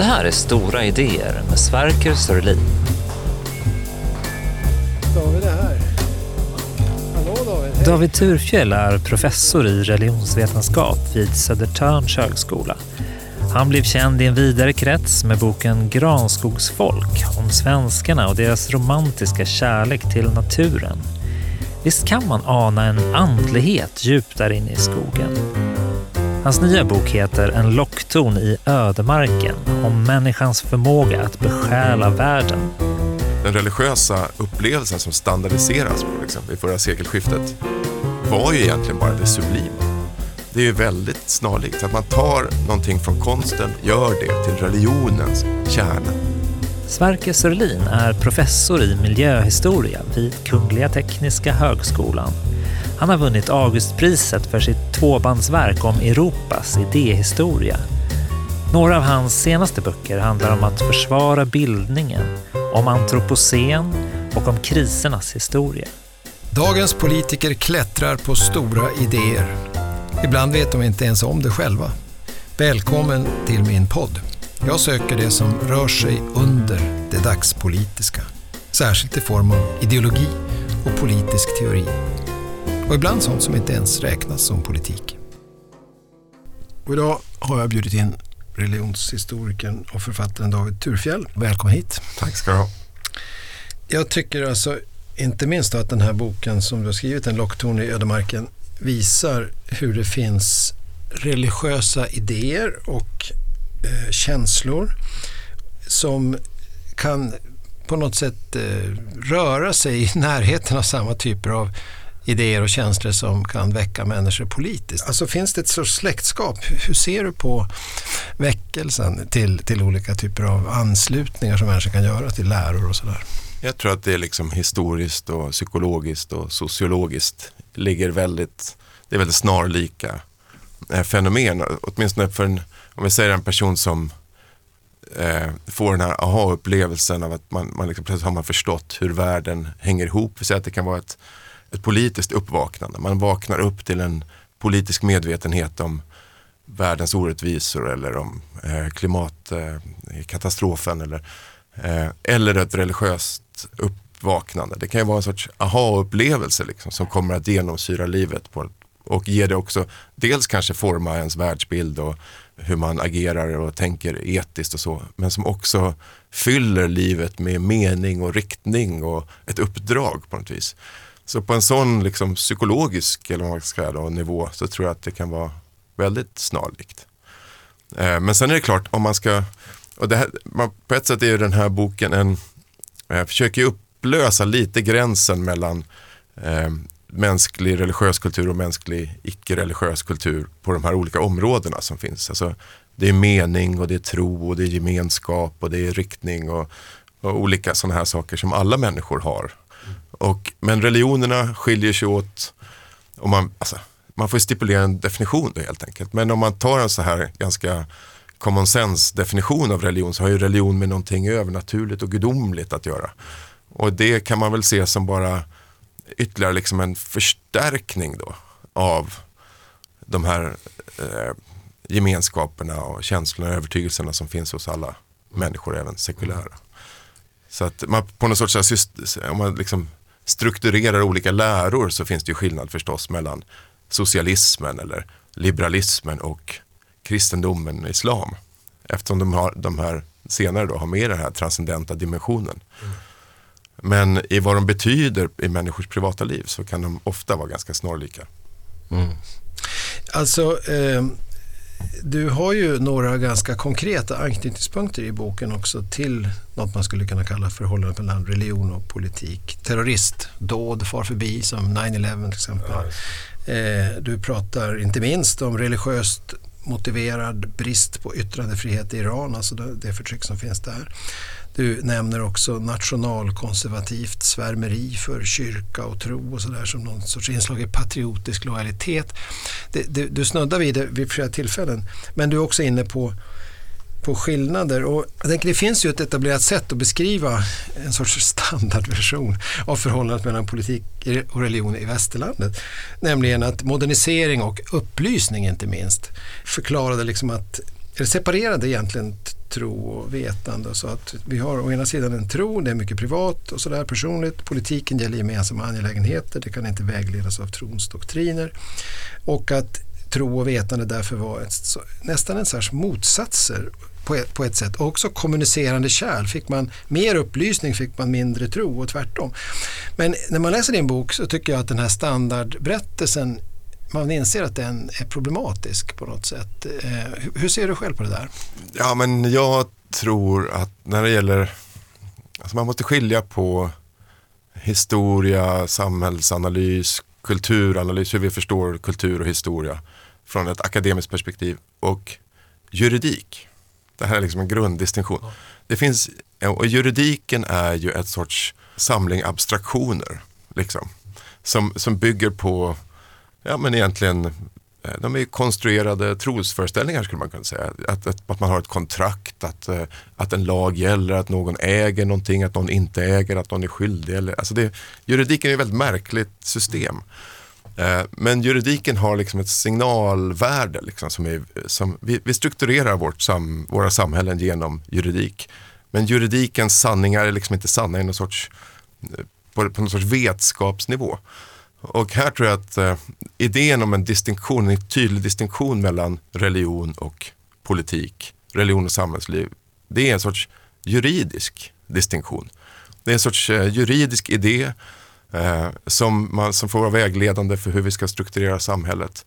Det här är Stora idéer med Sverker Sörlin. David är här. Hallå David. Hej. David Turfjell är professor i religionsvetenskap vid Södertörns högskola. Han blev känd i en vidare krets med boken Granskogsfolk om svenskarna och deras romantiska kärlek till naturen. Visst kan man ana en andlighet djupt där inne i skogen? Hans nya bok heter En lockton i ödemarken om människans förmåga att besjäla världen. Den religiösa upplevelsen som standardiseras på liksom, vid förra sekelskiftet var ju egentligen bara det sublima. Det är ju väldigt snarlikt, att man tar någonting från konsten, gör det till religionens kärna. Sverker Sörlin är professor i miljöhistoria vid Kungliga Tekniska Högskolan. Han har vunnit Augustpriset för sitt tvåbandsverk om Europas idéhistoria. Några av hans senaste böcker handlar om att försvara bildningen, om antropocen och om krisernas historia. Dagens politiker klättrar på stora idéer. Ibland vet de inte ens om det själva. Välkommen till min podd. Jag söker det som rör sig under det dagspolitiska. Särskilt i form av ideologi och politisk teori. Och ibland sånt som inte ens räknas som politik. Och idag har jag bjudit in religionshistorikern och författaren David Turfjell. Välkommen hit. Tack ska du ha. Jag tycker alltså inte minst att den här boken som du har skrivit, En lockton i ödemarken, visar hur det finns religiösa idéer och eh, känslor som kan på något sätt eh, röra sig i närheten av samma typer av idéer och känslor som kan väcka människor politiskt. Alltså finns det ett sorts släktskap? Hur ser du på väckelsen till, till olika typer av anslutningar som människor kan göra till läror och sådär? Jag tror att det är liksom historiskt och psykologiskt och sociologiskt ligger väldigt, det är väldigt snarlika eh, fenomen. Åtminstone för en, om vi säger en person som eh, får den här aha-upplevelsen av att man, man liksom, plötsligt har man förstått hur världen hänger ihop. Vi säger att det kan vara ett, ett politiskt uppvaknande. Man vaknar upp till en politisk medvetenhet om världens orättvisor eller om eh, klimatkatastrofen eller, eh, eller ett religiöst uppvaknande. Det kan ju vara en sorts aha-upplevelse liksom, som kommer att genomsyra livet på, och ge det också, dels kanske forma ens världsbild och hur man agerar och tänker etiskt och så, men som också fyller livet med mening och riktning och ett uppdrag på något vis. Så på en sån liksom, psykologisk eller vad man ska säga då, nivå så tror jag att det kan vara väldigt snarlikt. Eh, men sen är det klart, om man ska, och det här, man, på ett sätt är den här boken en, jag försöker upplösa lite gränsen mellan eh, mänsklig religiös kultur och mänsklig icke-religiös kultur på de här olika områdena som finns. Alltså, det är mening och det är tro och det är gemenskap och det är riktning och, och olika sådana här saker som alla människor har. Och, men religionerna skiljer sig åt, och man, alltså, man får stipulera en definition då helt enkelt. Men om man tar en så här ganska common sense definition av religion så har ju religion med någonting övernaturligt och gudomligt att göra. Och det kan man väl se som bara ytterligare liksom en förstärkning då av de här eh, gemenskaperna och känslorna och övertygelserna som finns hos alla människor, även sekulära. Så att man på något sorts, om man liksom strukturerar olika läror så finns det ju skillnad förstås mellan socialismen eller liberalismen och kristendomen och islam. Eftersom de, har, de här senare då har med den här transcendenta dimensionen. Mm. Men i vad de betyder i människors privata liv så kan de ofta vara ganska snarlika. Mm. Alltså, eh, du har ju några ganska konkreta anknytningspunkter i boken också till något man skulle kunna kalla förhållandet mellan religion och politik. Terrorist, dåd far förbi som 9-11 till exempel. Ja. Eh, du pratar inte minst om religiöst motiverad brist på yttrandefrihet i Iran, alltså det förtryck som finns där. Du nämner också nationalkonservativt svärmeri för kyrka och tro och sådär som någon sorts inslag i patriotisk lojalitet. Det, det, du snuddar vid det vid flera tillfällen, men du är också inne på på skillnader. Och jag tänker det finns ju ett etablerat sätt att beskriva en sorts standardversion av förhållandet mellan politik och religion i västerlandet. Nämligen att modernisering och upplysning inte minst förklarade liksom att, eller separerade egentligen tro och vetande. Så att vi har å ena sidan en tro, det är mycket privat och sådär personligt. Politiken gäller gemensamma angelägenheter, det kan inte vägledas av trons doktriner. Och att tro och vetande därför var ett, så, nästan en sorts motsatser på ett, på ett sätt. Och också kommunicerande kärl. Fick man mer upplysning fick man mindre tro och tvärtom. Men när man läser din bok så tycker jag att den här standardberättelsen man inser att den är problematisk på något sätt. Eh, hur ser du själv på det där? Ja, men jag tror att när det gäller, alltså man måste skilja på historia, samhällsanalys, kulturanalys, hur vi förstår kultur och historia från ett akademiskt perspektiv och juridik. Det här är liksom en grunddistinktion. Det finns, och juridiken är ju ett sorts samling abstraktioner. Liksom, som, som bygger på, ja men egentligen, eh, de är konstruerade trosföreställningar skulle man kunna säga. Att, att, att, man har ett kontrakt, att, eh, att en lag gäller, att någon äger någonting, att någon inte äger, att någon är skyldig. Eller, alltså det, juridiken är ett väldigt märkligt system. Eh, men juridiken har liksom ett signalvärde. Liksom som är, som, vi, vi strukturerar vårt sam, våra samhällen genom juridik. Men juridikens sanningar är liksom inte sanna i någon sorts, på, på någon sorts vetskapsnivå. Och här tror jag att eh, idén om en distinktion, en tydlig distinktion mellan religion och politik, religion och samhällsliv, det är en sorts juridisk distinktion. Det är en sorts eh, juridisk idé eh, som, man, som får vara vägledande för hur vi ska strukturera samhället.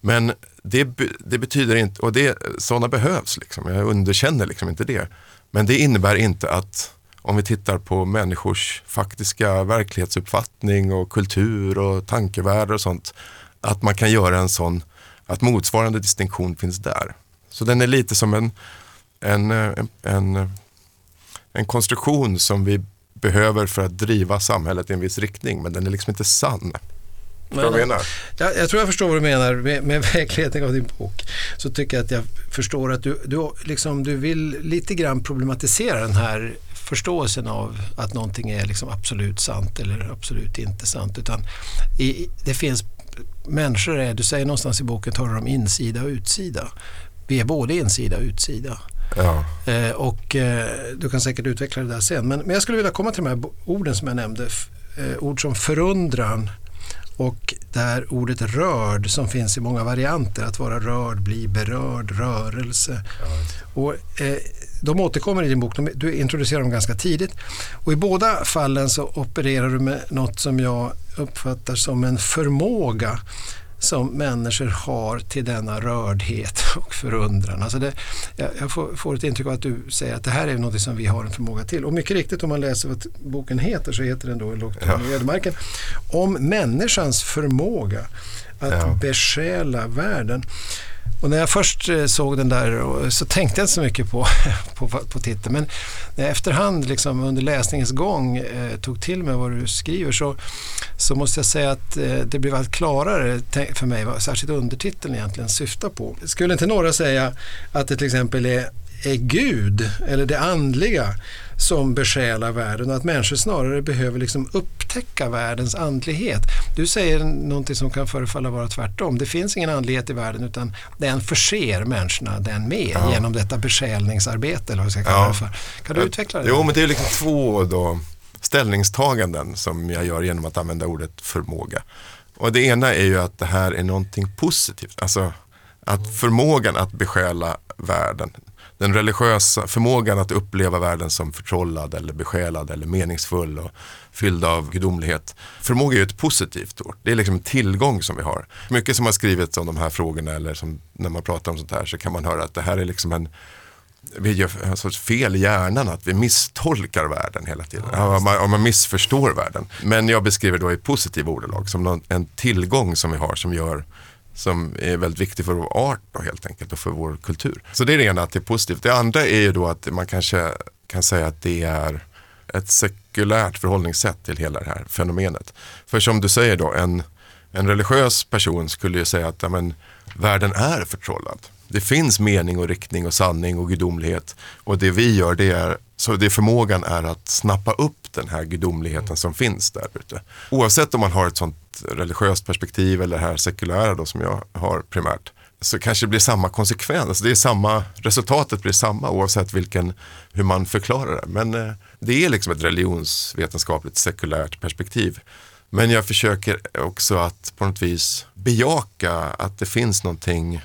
Men det, det betyder inte, och det, sådana behövs, liksom. jag underkänner liksom inte det. Men det innebär inte att om vi tittar på människors faktiska verklighetsuppfattning och kultur och tankevärld och sånt, att man kan göra en sån, att motsvarande distinktion finns där. Så den är lite som en, en, en, en, en konstruktion som vi behöver för att driva samhället i en viss riktning, men den är liksom inte sann. Men, jag, menar? Jag, jag, tror jag förstår vad du menar med, med vägledning av din bok. Så tycker jag att jag förstår att du, du, liksom, du vill lite grann problematisera den här förståelsen av att någonting är liksom absolut sant eller absolut inte sant. Utan i, det finns människor, är, du säger någonstans i boken, talar om insida och utsida. Vi är både insida och utsida. Ja. Eh, och eh, du kan säkert utveckla det där sen. Men, men jag skulle vilja komma till de här orden som jag nämnde. Eh, ord som förundran och det här ordet rörd som finns i många varianter. Att vara rörd, bli berörd, rörelse. Ja. Och, eh, de återkommer i din bok, du introducerar dem ganska tidigt. Och I båda fallen så opererar du med något som jag uppfattar som en förmåga som människor har till denna rördhet och förundran. Alltså det, jag, jag får, får, ett intryck av att du säger att det här är något som vi har en förmåga till. Och mycket riktigt om man läser vad boken heter så heter den då ja. i ödemarken. Om människans förmåga att ja. besjäla världen. Och när jag först eh, såg den där så tänkte jag inte så mycket på, på, på titeln. Men när jag efterhand liksom under läsningens gång eh, tog till mig vad du skriver så, så måste jag säga att eh, det blev allt klarare för mig vad särskilt undertiteln egentligen syftar på. Skulle inte några säga att det till exempel är är Gud eller det andliga som besjälar världen och att människor snarare behöver liksom upptäcka världens andlighet. Du säger någonting som kan förefalla vara tvärtom. Det finns ingen andlighet i världen utan den förser människorna den med ja. genom detta besjälningsarbete eller vad ska kalla ja. det för. Kan du utveckla det? Jo, men det är liksom två då ställningstaganden som jag gör genom att använda ordet förmåga. Och det ena är ju att det här är någonting positivt. Alltså att förmågan att besjäla världen, den religiösa förmågan att uppleva världen som förtrollad eller besjälad eller meningsfull och fylld av gudomlighet. Förmåga är ju ett positivt ord. Det är liksom en tillgång som vi har. Mycket som har skrivits om de här frågorna eller som, när man pratar om sånt här så kan man höra att det här är liksom en vi gör en sorts fel i hjärnan, att vi misstolkar världen hela tiden. Ja, om, man, om, man, missförstår världen. Men jag beskriver då i positiv ordalag som någon, en tillgång som vi har som gör som är väldigt viktig för vår art då, helt enkelt och för vår kultur. Så det är det ena, att det är positivt. Det andra är ju då att man kanske kan säga att det är ett sekulärt förhållningssätt till hela det här fenomenet. För som du säger då, en, en religiös person skulle ju säga att amen, världen är förtrollad. Det finns mening och riktning och sanning och gudomlighet. Och det vi gör det är, så det förmågan är att snappa upp den här gudomligheten som finns där ute. Oavsett om man har ett sånt religiöst perspektiv eller det här sekulära då som jag har primärt. så kanske det blir samma konsekvens. Alltså, det är samma, resultatet blir samma oavsett vilken, hur man förklarar det. Men eh, det är liksom ett religionsvetenskapligt sekulärt perspektiv. Men jag försöker också att på något vis bejaka att det finns någonting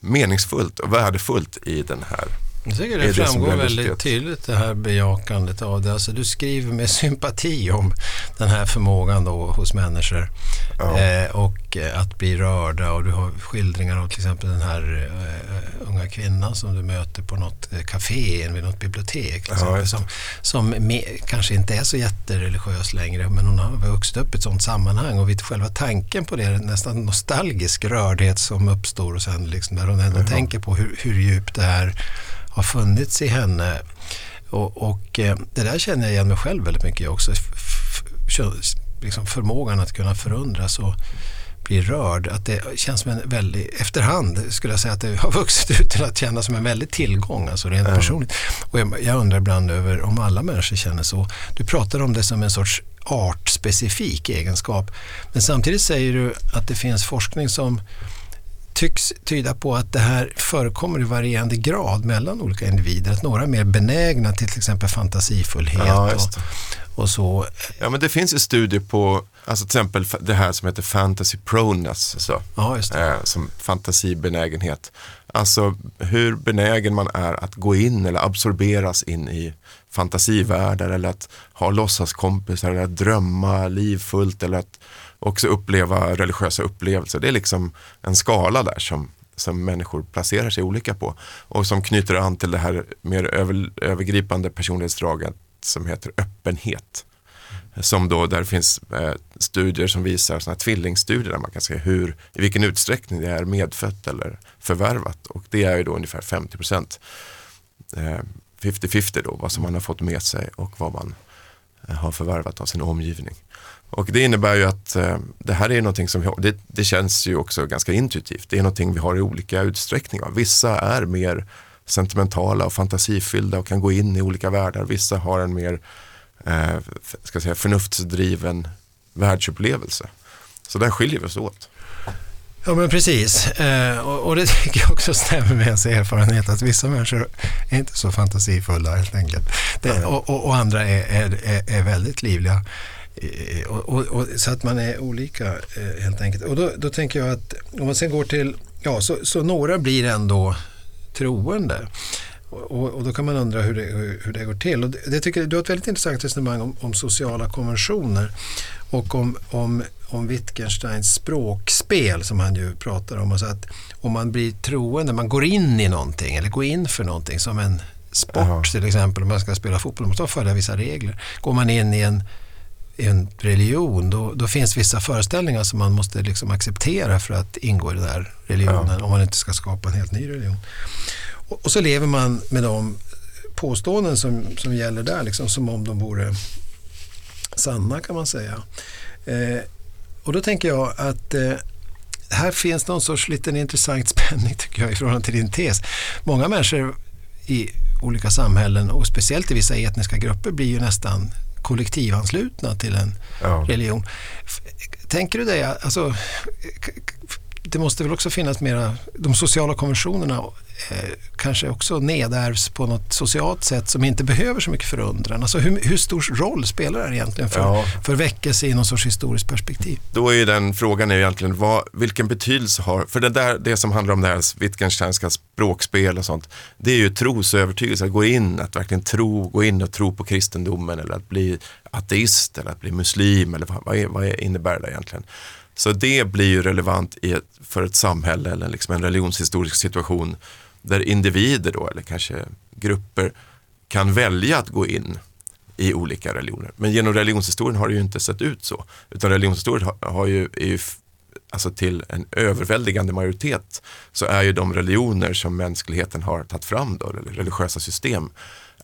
meningsfullt och värdefullt i den här jag tycker det, det framgår väldigt tydligt det här bejakandet av det. Alltså, du skriver med sympati om den här förmågan då hos människor ja. eh, och eh, att bli rörda och du har skildringar av till exempel den här eh, unga kvinnan som du möter på något eh, café vid något bibliotek. Ja, som som med, kanske inte är så jättereligiös längre men hon har vuxit upp i ett sådant sammanhang och vid själva tanken på det är nästan nostalgisk rördhet som uppstår och sen liksom när hon ändå ja. tänker på hur, hur djupt det är har funnits i henne. Och, och eh, det där känner jag igen mig själv väldigt mycket också. Liksom förmågan att kunna förundras och bli rörd. Att det känns som en väldig, efterhand skulle jag säga att det har vuxit ut till att kännas som en väldig tillgång, alltså rent mm. personligt. Och jag, jag undrar ibland över om alla människor känner så. Du pratar om det som en sorts artspecifik egenskap. Men samtidigt säger du att det finns forskning som tycks tyda på att det här förekommer i varierande grad mellan olika individer. Att några är mer benägna till till exempel fantasifullhet ja, och, och, så. Ja, men det finns ju studier på, alltså till exempel det här som heter fantasy proneness, alltså, ja, eh, som fantasibenägenhet. Alltså hur benägen man är att gå in eller absorberas in i fantasivärldar eller att ha låtsaskompisar eller att drömma livfullt eller att också uppleva religiösa upplevelser. Det är liksom en skala där som, som människor placerar sig olika på och som knyter an till det här mer över, övergripande personlighetsdraget som heter öppenhet. Som då, där finns eh, studier som visar, såna tvillingstudier där man kan se hur, i vilken utsträckning det är medfött eller förvärvat och det är ju då ungefär 50 procent. Eh, 50-50 då, vad som man har fått med sig och vad man eh, har förvärvat av sin omgivning. Och det innebär ju att eh, det här är någonting som vi har, det, det, känns ju också ganska intuitivt. Det är någonting vi har i olika utsträckning. Va? Vissa är mer sentimentala och fantasifyllda och kan gå in i olika världar. Vissa har en mer eh, ska säga, förnuftsdriven världsupplevelse. Så där skiljer vi oss åt. Ja men precis. Eh, och, och, det tycker jag också stämmer med ens erfarenhet att vissa människor är inte så fantasifulla helt enkelt. Det, och, och, och, andra är, är, är, väldigt livliga. Eh, och, och, så att man är olika eh, helt enkelt. Och då, då tänker jag att om man sen går till, ja så, så några blir ändå troende. Och, och, då kan man undra hur det, hur, hur det går till. Och det, det, tycker, du har ett väldigt intressant resonemang om, om sociala konventioner och om, om, om Wittgensteins språkspel som han ju pratar om. Alltså att om man blir troende, man går in i någonting eller går in för någonting som en sport Aha. till exempel, om man ska spela fotboll, man måste följa vissa regler. Går man in i en en religion, då, då, finns vissa föreställningar som man måste liksom acceptera för att ingå i den här religionen, ja. om man inte ska skapa en helt ny religion. Och, och, så lever man med de påståenden som, som gäller där, liksom, som om de vore sanna kan man säga. Eh, och då tänker jag att eh, här finns någon sorts liten intressant spänning tycker jag i förhållande till din tes. Många människor i olika samhällen och speciellt i vissa etniska grupper blir ju nästan kollektivanslutna till en ja. religion. Tänker du dig, alltså, det måste väl också finnas mera, de sociala konventionerna eh, kanske också nedärvs på något socialt sätt som inte behöver så mycket förundran. Alltså hur, hur stor roll spelar det här egentligen för, ja. för väckelse i någon sorts historiskt perspektiv? Då är ju den frågan är egentligen vad, vilken betydelse har, för det, där, det som handlar om det här Wittgensteinska språkspel och sånt, det är ju tros och övertygelse, att gå in, att verkligen tro, gå in och tro på kristendomen eller att bli ateist eller att bli muslim eller vad, vad, är, vad innebär det egentligen? Så det blir ju relevant i ett, för ett samhälle eller liksom en religionshistorisk situation där individer då, eller kanske grupper kan välja att gå in i olika religioner. Men genom religionshistorien har det ju inte sett ut så. Utan religionshistorien har, har ju, är ju alltså till en överväldigande majoritet så är ju de religioner som mänskligheten har tagit fram då, eller religiösa system,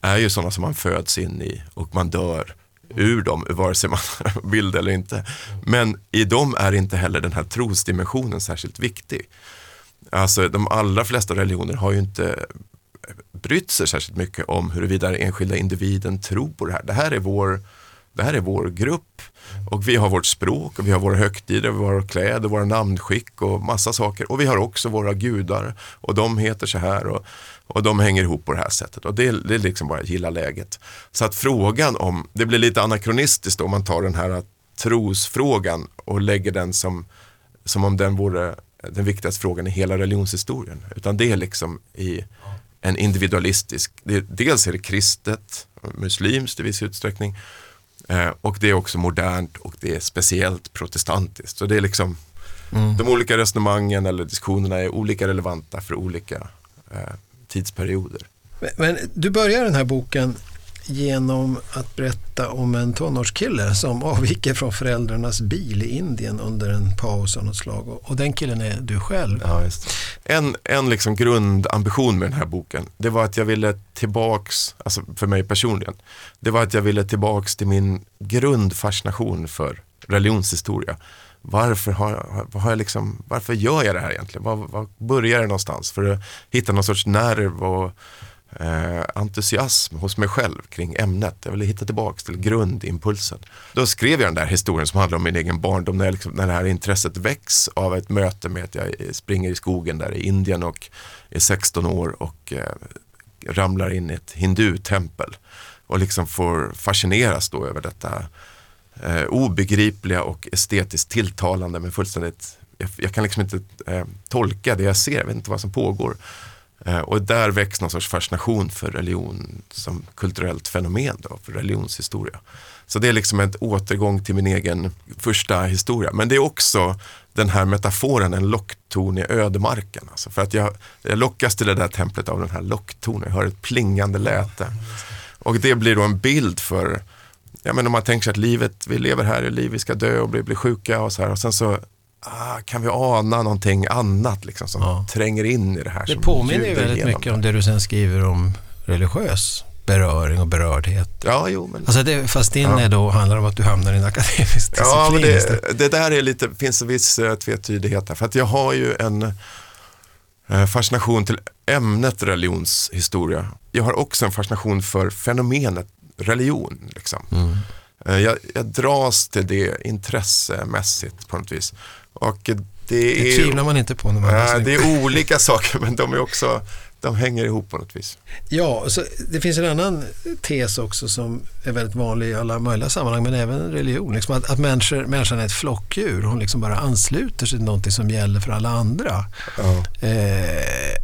är ju sådana som man föds in i och man dör ur dem, vare sig man vill det eller inte. Men i dem är inte heller den här trosdimensionen särskilt viktig. Alltså de allra flesta religioner har ju inte brytt sig särskilt mycket om huruvida den enskilda individen tror på det här. Det här är vår Det här är vår grupp och vi har vårt språk och vi har våra högtider, vi har våra kläder, våra namnskick och massa saker. Och vi har också våra gudar och de heter så här och, och de hänger ihop på det här sättet. Och det, det är liksom bara att gilla läget. Så att frågan om, det blir lite anakronistiskt om man tar den här trosfrågan och lägger den som, som om den vore den viktigaste frågan i hela religionshistorien. Utan det är liksom i en individualistisk, det, dels är det kristet, muslimskt i viss utsträckning eh, och det är också modernt och det är speciellt protestantiskt. Så det är liksom, mm. de olika resonemangen eller diskussionerna är olika relevanta för olika eh, tidsperioder. Men, men, du börjar den här boken genom att berätta om en tonårskille som avviker från föräldrarnas bil i Indien under en paus av något slag. Och den killen är du själv. Ja, en en liksom grundambition med den här boken, det var att jag ville tillbaks, alltså för mig personligen, det var att jag ville tillbaks till min grundfascination för religionshistoria. Varför, har, har jag liksom, varför gör jag det här egentligen? Var, var börjar det någonstans? För att hitta någon sorts nerv och eh, entusiasm hos mig själv kring ämnet. Jag ville hitta tillbaka till grundimpulsen. Då skrev jag den där historien som handlar om min egen barndom när, liksom, när det här intresset väcks av ett möte med att jag springer i skogen där i Indien och är 16 år och eh, ramlar in i ett hindutempel och liksom får fascineras då över detta eh, obegripliga och estetiskt tilltalande men fullständigt jag, jag kan liksom inte eh, tolka det jag ser, jag vet inte vad som pågår. Eh, och där väcks någon sorts fascination för religion som kulturellt fenomen, då, för religionshistoria. Så det är liksom en återgång till min egen första historia. Men det är också den här metaforen, en lockton i ödemarken. Alltså för att jag, jag lockas till det där templet av den här locktonen, jag hör ett plingande läte. Och det blir då en bild för, ja men om man tänker sig att livet, vi lever här i liv, vi ska dö och bli, bli sjuka och så här. Och sen så ah, kan vi ana någonting annat liksom, som ja. tränger in i det här. Det påminner ju väldigt mycket om det du sen skriver om religiös beröring och berördhet. Ja, jo, men... Alltså det, fast din ja. då handlar om att du hamnar i en akademisk disciplin. Ja, men det, det där är lite, finns en viss uh, tvetydighet där. För att jag har ju en uh, fascination till ämnet religionshistoria. Jag har också en fascination för fenomenet religion. Liksom. Mm. Jag, jag dras till det intressemässigt på något vis. Och det, det är, tvivlar man inte på när man äh, Det är olika saker men de är också de hänger ihop på något vis. Ja, så det finns en annan tes också som är väldigt vanlig i alla möjliga sammanhang, men även religion. Liksom att att människor, människan är ett flockdjur. Hon liksom bara ansluter sig till någonting som gäller för alla andra. Ja. Eh,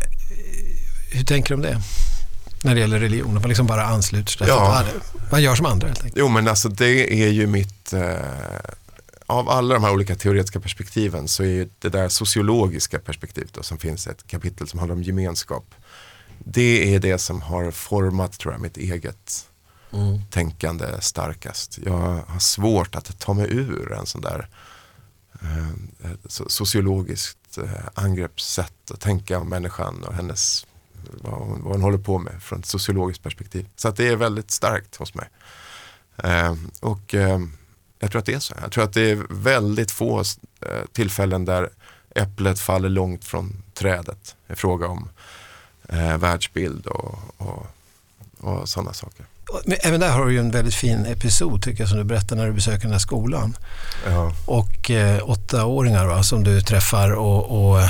hur tänker du om det? När det gäller religion, man liksom bara ansluter sig. Ja. Man gör som andra helt enkelt. Jo, men alltså det är ju mitt eh, av alla de här olika teoretiska perspektiven så är det där sociologiska perspektivet då, som finns ett kapitel som handlar om gemenskap. Det är det som har format tror jag mitt eget mm. tänkande starkast. Jag har svårt att ta mig ur en sån där eh, sociologiskt eh, angreppssätt att tänka om människan och hennes vad hon, vad hon håller på med från ett sociologiskt perspektiv. Så att det är väldigt starkt hos mig. Eh, och eh, jag tror att det är så. Jag tror att det är väldigt få eh, tillfällen där äpplet faller långt från trädet i fråga om eh, världsbild och, och, och sådana saker. Men även där har du ju en väldigt fin episod tycker jag som du berättar när du besöker den här skolan. Ja. Och eh, åttaåringar va, som du träffar och, och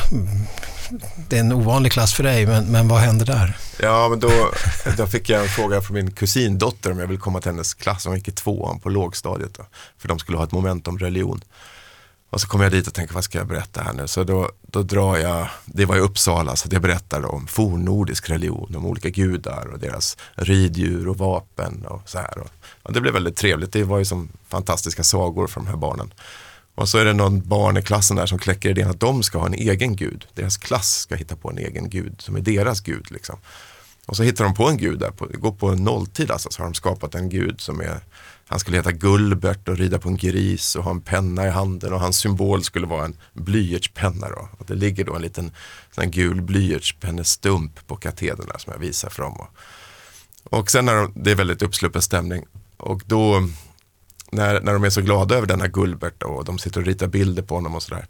det är en ovanlig klass för dig, men, men vad händer där? Ja, men då, då fick jag en fråga från min kusindotter om jag vill komma till hennes klass. Hon gick i tvåan på lågstadiet. Då, för de skulle ha ett moment om religion. Och så kommer jag dit och tänker, vad ska jag berätta här nu? Så då, då drar jag, det var i Uppsala, så jag berättar om fornnordisk religion, om olika gudar och deras riddjur och vapen och så här. Och, det blev väldigt trevligt, det var ju som fantastiska sagor för de här barnen. Och så är det någon barn i klassen där som kläcker idén att de ska ha en egen gud. Deras klass ska hitta på en egen gud som är deras gud. Liksom. Och så hittar de på en gud där, på, går på en nolltid alltså, så har de skapat en gud som är, han skulle heta Gullbert och rida på en gris och ha en penna i handen och hans symbol skulle vara en blyertspenna. Då. Och det ligger då en liten sån gul blyertspennestump på katedern som jag visar för dem. Och, och sen när de, det är väldigt uppsluppen stämning och då när, när de är så glada över denna Gulbert och de sitter och ritar bilder på honom och sådär.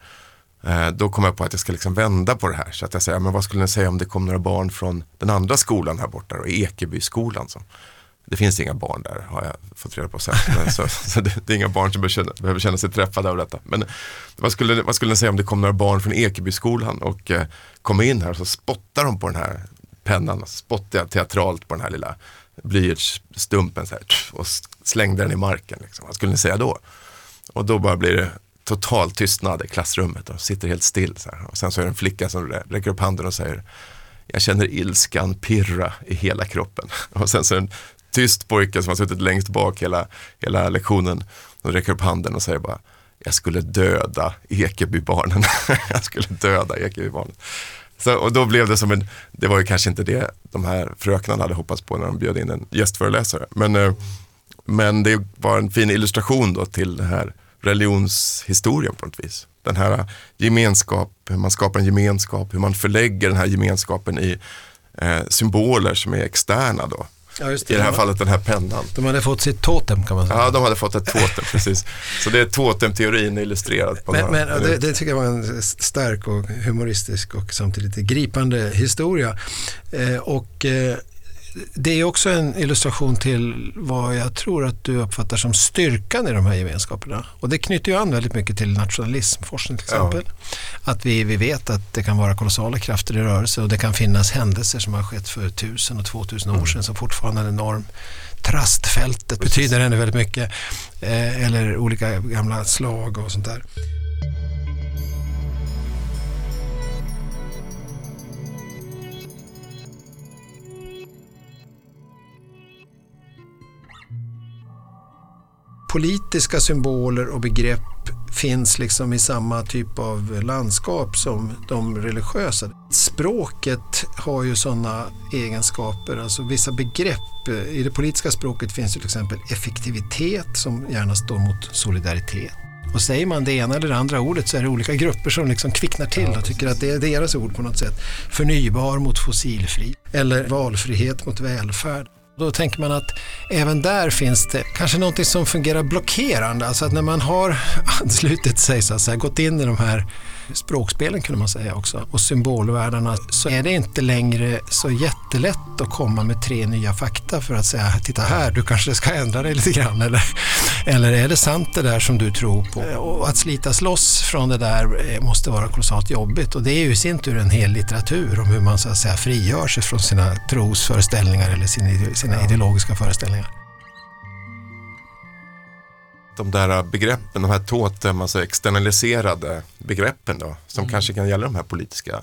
Eh, då kommer jag på att jag ska liksom vända på det här. Så att jag säger, men vad skulle ni säga om det kom några barn från den andra skolan här borta, då, Ekebyskolan. Så. Det finns inga barn där har jag fått reda på sen. så, så det, det, är inga barn som behöver känna, behöver känna sig träffade av detta. Men vad skulle, vad skulle ni säga om det kom några barn från Ekebyskolan och eh, kom in här och så spottar de på den här pennan, spottar teatralt på den här lilla blyertsstumpen så här, och slängde den i marken. Liksom. Vad skulle ni säga då? Och då bara blir det total tystnad i klassrummet och sitter helt still. Så här. Och sen så är det en flicka som räcker upp handen och säger jag känner ilskan pirra i hela kroppen. Och sen så är det en tyst pojke som har suttit längst bak hela, hela lektionen och räcker upp handen och säger bara jag skulle döda Ekebybarnen. jag skulle döda Ekebybarnen. Så, och då blev det som en, det var ju kanske inte det de här fröknarna hade hoppats på när de bjöd in en gästföreläsare. Men, eh, men det var en fin illustration då till den här religionshistorien på något vis. Den här gemenskap, hur man skapar en gemenskap, hur man förlägger den här gemenskapen i eh, symboler som är externa då. Ja, det, I det här fallet den här pennan. De hade fått sitt totem kan man säga. Ja, de hade fått ett totem, precis. Så det är totemteorin illustrerad. På men, några, men det, det, tycker jag var en stark och humoristisk och samtidigt gripande historia. Eh, och eh, det är också en illustration till vad jag tror att du uppfattar som styrkan i de här gemenskaperna. Och det knyter ju an väldigt mycket till nationalismforskning till exempel. Ja. Att vi, vi vet att det kan vara kolossala krafter i rörelse och det kan finnas händelser som har skett för tusen och två tusen år mm. sedan som fortfarande är en enorm trastfältet Precis. betyder ännu väldigt mycket. Eh, eller olika gamla slag och sånt där. Politiska symboler och begrepp finns liksom i samma typ av landskap som de religiösa. Språket har ju sådana egenskaper, alltså vissa begrepp. I det politiska språket finns till exempel effektivitet som gärna står mot solidaritet. Och säger man det ena eller det andra ordet så är det olika grupper som liksom kvicknar till och tycker att det är deras ord på något sätt. Förnybar mot fossilfri eller valfrihet mot välfärd. Då tänker man att även där finns det kanske någonting som fungerar blockerande. Alltså att när man har anslutit sig, så att säga, gått in i de här språkspelen kunde man säga också och symbolvärldarna så är det inte längre så jättelätt att komma med tre nya fakta för att säga titta här, du kanske ska ändra dig lite grann eller, eller är det sant det där som du tror på? Och att slitas loss från det där eh, måste vara kolossalt jobbigt och det är ju i sin tur en hel litteratur om hur man så att säga frigör sig från sina trosföreställningar eller sina, sina ideologiska föreställningar de där begreppen, de här totem, alltså externaliserade begreppen då, som mm. kanske kan gälla de här politiska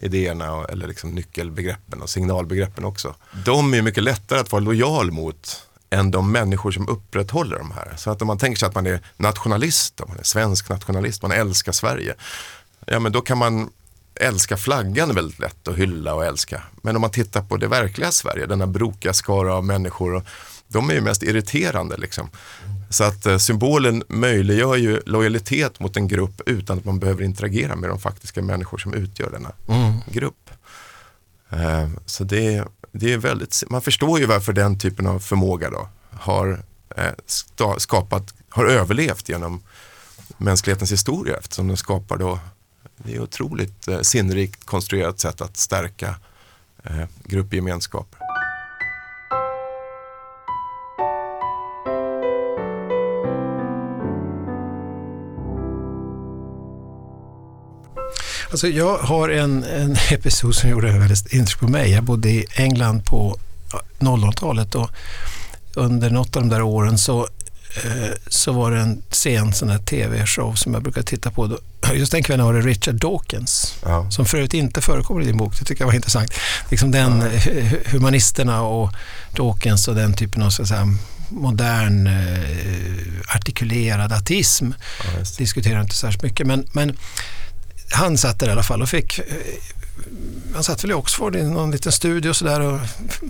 idéerna eller liksom nyckelbegreppen och signalbegreppen också. De är mycket lättare att vara lojal mot än de människor som upprätthåller de här. Så att om man tänker sig att man är nationalist, om man är svensk nationalist, man älskar Sverige, ja men då kan man älska flaggan väldigt lätt och hylla och älska. Men om man tittar på det verkliga Sverige, denna brokiga skara av människor, och, de är ju mest irriterande liksom. Så att eh, symbolen möjliggör ju lojalitet mot en grupp utan att man behöver interagera med de faktiska människor som utgör denna mm. grupp. Eh, så det, det är väldigt, man förstår ju varför den typen av förmåga då har eh, skapat, har överlevt genom mänsklighetens historia eftersom den skapar då, det är otroligt sinnrikt konstruerat sätt att stärka gruppgemenskaper. Alltså jag har en, en episod som gjorde väldigt intryck på mig. Jag bodde i England på 00-talet och under något av de där åren så, eh, så var det en sen sån här tv-show som jag brukar titta på. Just den kvällen var det Richard Dawkins, ja. som förut inte förekommer i din bok. Det tycker jag var intressant. Liksom den humanisterna och Dawkins och den typen av så säga, modern eh, artikulerad ateism ja, diskuterar inte särskilt mycket. Men, men han satt där i alla fall och fick eh, han satt väl i Oxford i någon liten studio och, så där och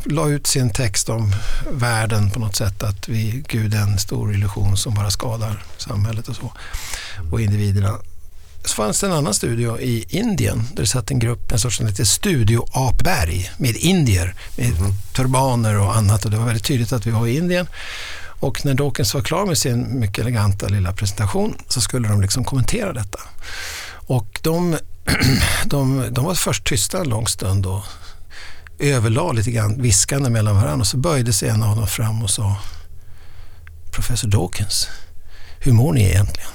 la ut sin text om världen på något sätt. Att vi, Gud är en stor illusion som bara skadar samhället och så. Och individerna. Så fanns det en annan studio i Indien där det satt en grupp, en sorts Studio Apberg med indier, med mm. turbaner och annat. Och det var väldigt tydligt att vi var i Indien. Och när Dawkins var klar med sin mycket eleganta lilla presentation så skulle de liksom kommentera detta. Och de, de, de var först tysta en lång stund och överlade lite grann viskande mellan varandra och så böjde sig en av dem fram och sa Professor Dawkins, hur mår ni egentligen?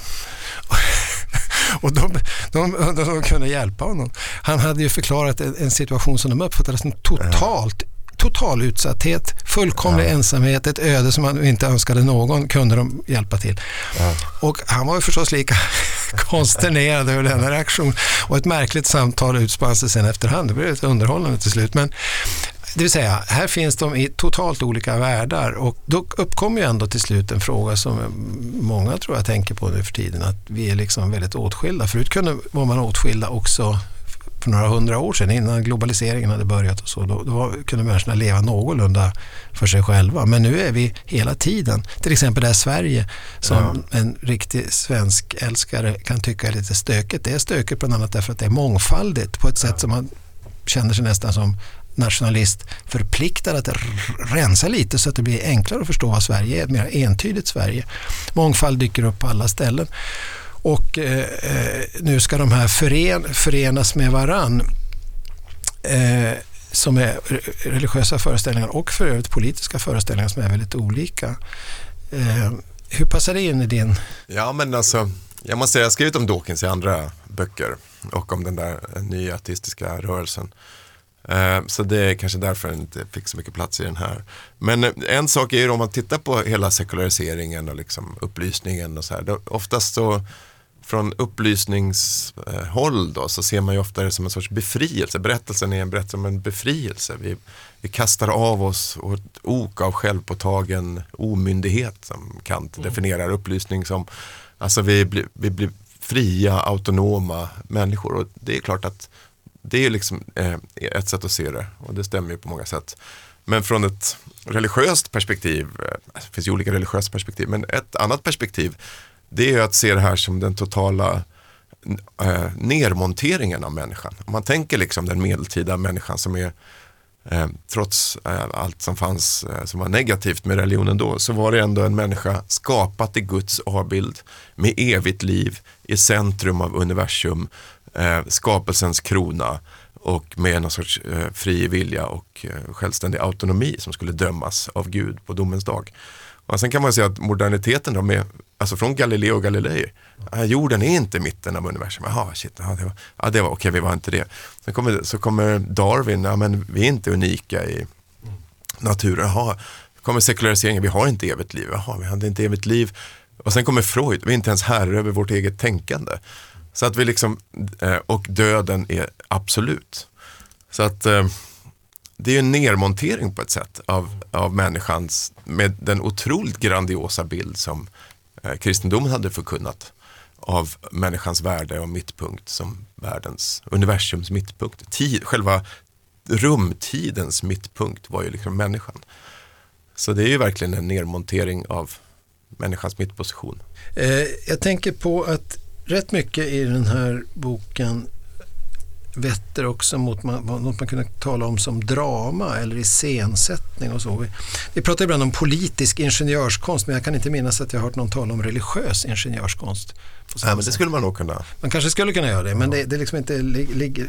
Och de, de, de, de kunde hjälpa honom. Han hade ju förklarat en, en situation som de uppfattade som totalt total utsatthet, fullkomlig ja. ensamhet, ett öde som han inte önskade någon kunde de hjälpa till. Ja. Och han var ju förstås lika konsternerad över denna reaktion och ett märkligt samtal utspann sig sen efterhand. Det blev ett underhållande till slut. Men det vill säga, här finns de i totalt olika världar och då uppkommer ju ändå till slut en fråga som många tror jag tänker på nu för tiden, att vi är liksom väldigt åtskilda. Förut kunde, var man åtskilda också för några hundra år sedan innan globaliseringen hade börjat och så. Då, då kunde människorna leva någorlunda för sig själva. Men nu är vi hela tiden, till exempel det här Sverige som ja. en riktig svensk älskare kan tycka är lite stökigt. Det är stökigt bland annat därför att det är mångfaldigt på ett sätt som man känner sig nästan som nationalist förpliktad att rensa lite så att det blir enklare att förstå vad Sverige är, ett mer entydigt Sverige. Mångfald dyker upp på alla ställen. Och eh, eh, nu ska de här fören, förenas med varann. Eh, som är religiösa föreställningar och för övrigt politiska föreställningar som är väldigt olika. Eh, hur passar det in i din? Ja men alltså, jag måste säga, jag har skrivit om Dawkins i andra böcker och om den där nya artistiska rörelsen. Eh, så det är kanske därför den inte fick så mycket plats i den här. Men eh, en sak är ju om man tittar på hela sekulariseringen och liksom upplysningen och så här. Oftast så från upplysningshåll då, så ser man ju ofta det som en sorts befrielse. Berättelsen är en berättelse om en befrielse. Vi, vi kastar av oss ett ok av självpåtagen omyndighet som Kant mm. definierar upplysning som. Alltså vi blir, vi blir fria, autonoma människor och det är klart att det är liksom eh, ett sätt att se det och det stämmer ju på många sätt. Men från ett religiöst perspektiv, eh, det finns ju olika religiösa perspektiv, men ett annat perspektiv det är att se det här som den totala eh, nermonteringen av människan. Om man tänker liksom den medeltida människan som är eh, trots eh, allt som fanns eh, som var negativt med religionen då så var det ändå en människa skapat i Guds avbild med evigt liv i centrum av universum, eh, skapelsens krona och med någon sorts eh, fri vilja och eh, självständig autonomi som skulle dömas av Gud på domens dag. Och sen kan man säga att moderniteten då med, alltså från Galileo och Galilei, jorden är inte mitten av universum. Jaha, shit, ja, det var, ja, det var okej, okay, vi var inte det. Sen kommer, så kommer Darwin, ja men vi är inte unika i naturen. Jaha, kommer sekulariseringen, vi har inte evigt liv. Jaha, vi hade inte evigt liv. Och sen kommer Freud, vi är inte ens herre över vårt eget tänkande. Så att vi liksom, eh, och döden är absolut. Så att eh, det är en nedmontering på ett sätt av, av människans, med den otroligt grandiosa bild som eh, Eh, kristendomen hade förkunnat av människans värde och mittpunkt som världens, universums mittpunkt. Tid, själva rumtidens mittpunkt var ju liksom människan. Så det är ju verkligen en nedmontering av människans mittposition. Eh, jag tänker på att rätt mycket i den här boken vetter också mot man, något man kunde tala om som drama eller iscensättning och så. Vi, vi pratar ibland om politisk ingenjörskonst men jag kan inte minnas att jag har hört någon tala om religiös ingenjörskonst. Nej, men det skulle man nog kunna. Man kanske skulle kunna göra det, men ja. det, det liksom inte ligger...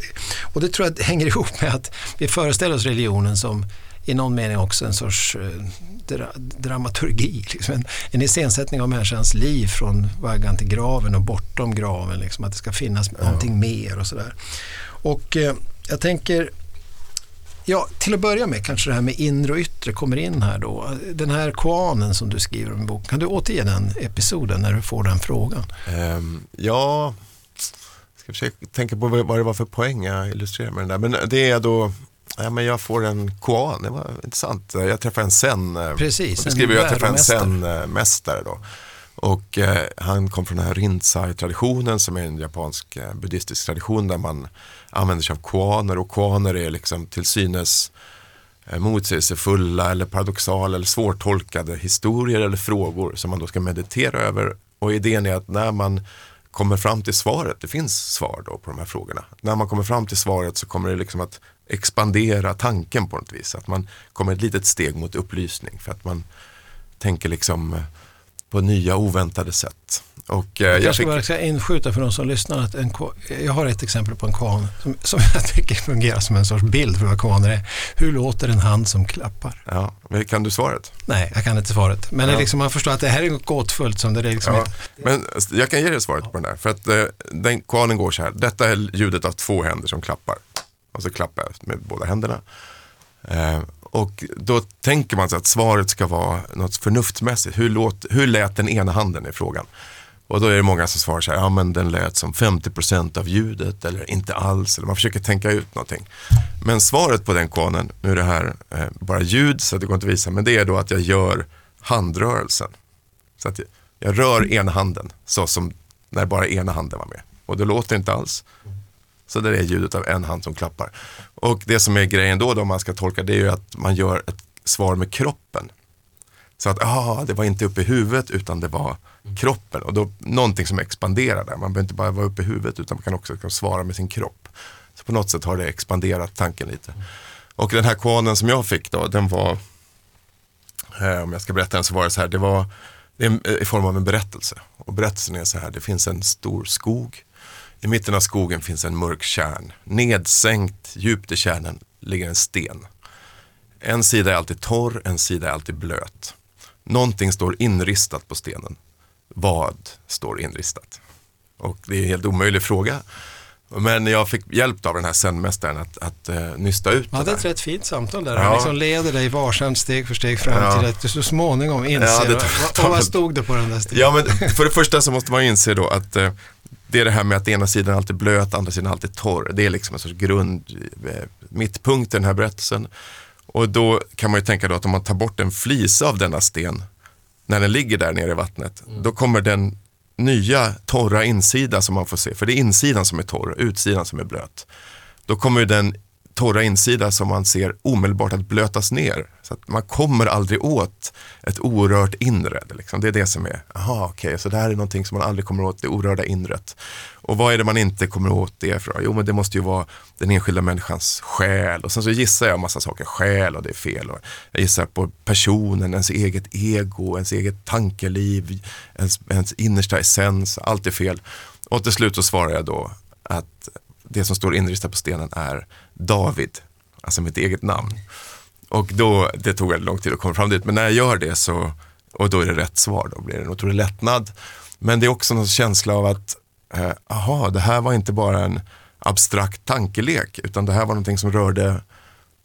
Och det tror jag hänger ihop med att vi föreställer oss religionen som i någon mening också en sorts eh, dra dramaturgi. Liksom. En, en iscensättning av människans liv från vaggan till graven och bortom graven. Liksom, att det ska finnas ja. någonting mer och sådär. Och eh, jag tänker, ja till att börja med kanske det här med inre och yttre kommer in här då. Den här koanen som du skriver om i boken, kan du återge den episoden när du får den frågan? Um, ja, jag ska försöka tänka på vad det var för poäng jag illustrerar med den där. Men det är då Ja, men jag får en koan, det var intressant. Jag träffar en zen. Eh, Precis, en skriver jag träffar en zen-mästare då. Och eh, han kom från den här Rinzai-traditionen som är en japansk eh, buddhistisk tradition där man använder sig av koaner och koaner är liksom till synes eh, motsägelsefulla eller paradoxala eller svårtolkade historier eller frågor som man då ska meditera över. Och idén är att när man kommer fram till svaret, det finns svar då på de här frågorna. När man kommer fram till svaret så kommer det liksom att expandera tanken på något vis. Att man kommer ett litet steg mot upplysning för att man tänker liksom eh, på nya oväntade sätt. Och, eh, Jag jag kanske fick, bara ska inskjuta för de som lyssnar att en, jag har ett exempel på en kvarn som, som jag tycker fungerar som en sorts bild för vad kvarnar är. Hur låter en hand som klappar? ja, men kan du svaret? Nej, jag kan inte svaret. Men Ja. liksom, man förstår att det här är något gåtfullt som det är liksom Ja, inte- men jag kan ge dig svaret på den där. För att eh, den kvarnen går så här. Detta är ljudet av två händer som klappar. Och så klappar jag med båda händerna. Eh, och då tänker man sig att svaret ska vara något förnuftsmässigt. Hur, låt, hur lät den ena handen i frågan? Och då är det många som svarar så här, ja men den lät som 50% av ljudet eller inte alls. Eller man försöker tänka ut någonting. Men svaret på den konen, nu är det här eh, bara ljud så det går inte att visa, men det är då att jag gör handrörelsen. Så att jag- jag rör ena handen så som när bara ena handen var med. Och det låter inte alls. Så det är ljudet av en hand som klappar. Och det som är grejen då, då om man ska tolka det är ju att man gör ett svar med kroppen. Så att, ah, det var inte uppe i huvudet utan det var kroppen. Och då någonting som expanderar där. Man behöver inte bara vara uppe i huvudet utan man kan också kan svara med sin kropp. Så på något sätt har det expanderat tanken lite. Och den här koden som jag fick då, den var, eh, om jag ska berätta den så var det så här, det var det är eh, i form av en berättelse. Och berättelsen är så här, det finns en stor skog. I mitten av skogen finns en mörk kärn. Nedsänkt djupt i kärnan ligger en sten. En sida är alltid torr, en sida är alltid blöt. Någonting står inristat på stenen. Vad står inristat? Och det är en helt omöjlig fråga. Men jag fick hjälp av den här zenmästaren att, att uh, nysta ut Man hade det ett rätt fint samtal där. Ja. Han liksom leder dig varsamt steg för steg fram Ja. till att du så småningom inser. Ja, det vad- tar- vad, vad stod det på den där stenen? Ja, men för det första så måste man inse då att eh, det är det här med att ena sidan alltid blöt, andra sidan alltid torr. Det är liksom en sorts grund, eh, mittpunkt i den här berättelsen. Och då kan man ju tänka då att om man tar bort en flisa av denna sten, när den ligger där nere i vattnet, då kommer den nya torra insida som man får se, för det är insidan som är torr, utsidan som är blöt. Då kommer den torra insida som man ser omedelbart att blötas ner. Så att man kommer aldrig åt ett orört inre. Det, liksom. det är det som är, aha okej, så det här är någonting som man aldrig kommer åt, det orörda inret. Och vad är det man inte kommer åt det för? Jo men det måste ju vara den enskilda människans själ. Och sen så gissar jag en massa saker, själ och det är fel. Och jag gissar på personen, ens eget ego, ens eget tankeliv, ens, ens innersta essens, allt är fel. Och till slut så svarar jag då att det som står inristat på stenen är David, alltså mitt eget namn. Och då, det tog väldigt lång tid att komma fram dit, men när jag gör det så, och då är det rätt svar, då blir det en otrolig lättnad. Men det är också någon känsla av att, eh, aha, det här var inte bara en abstrakt tankelek, utan det här var någonting som rörde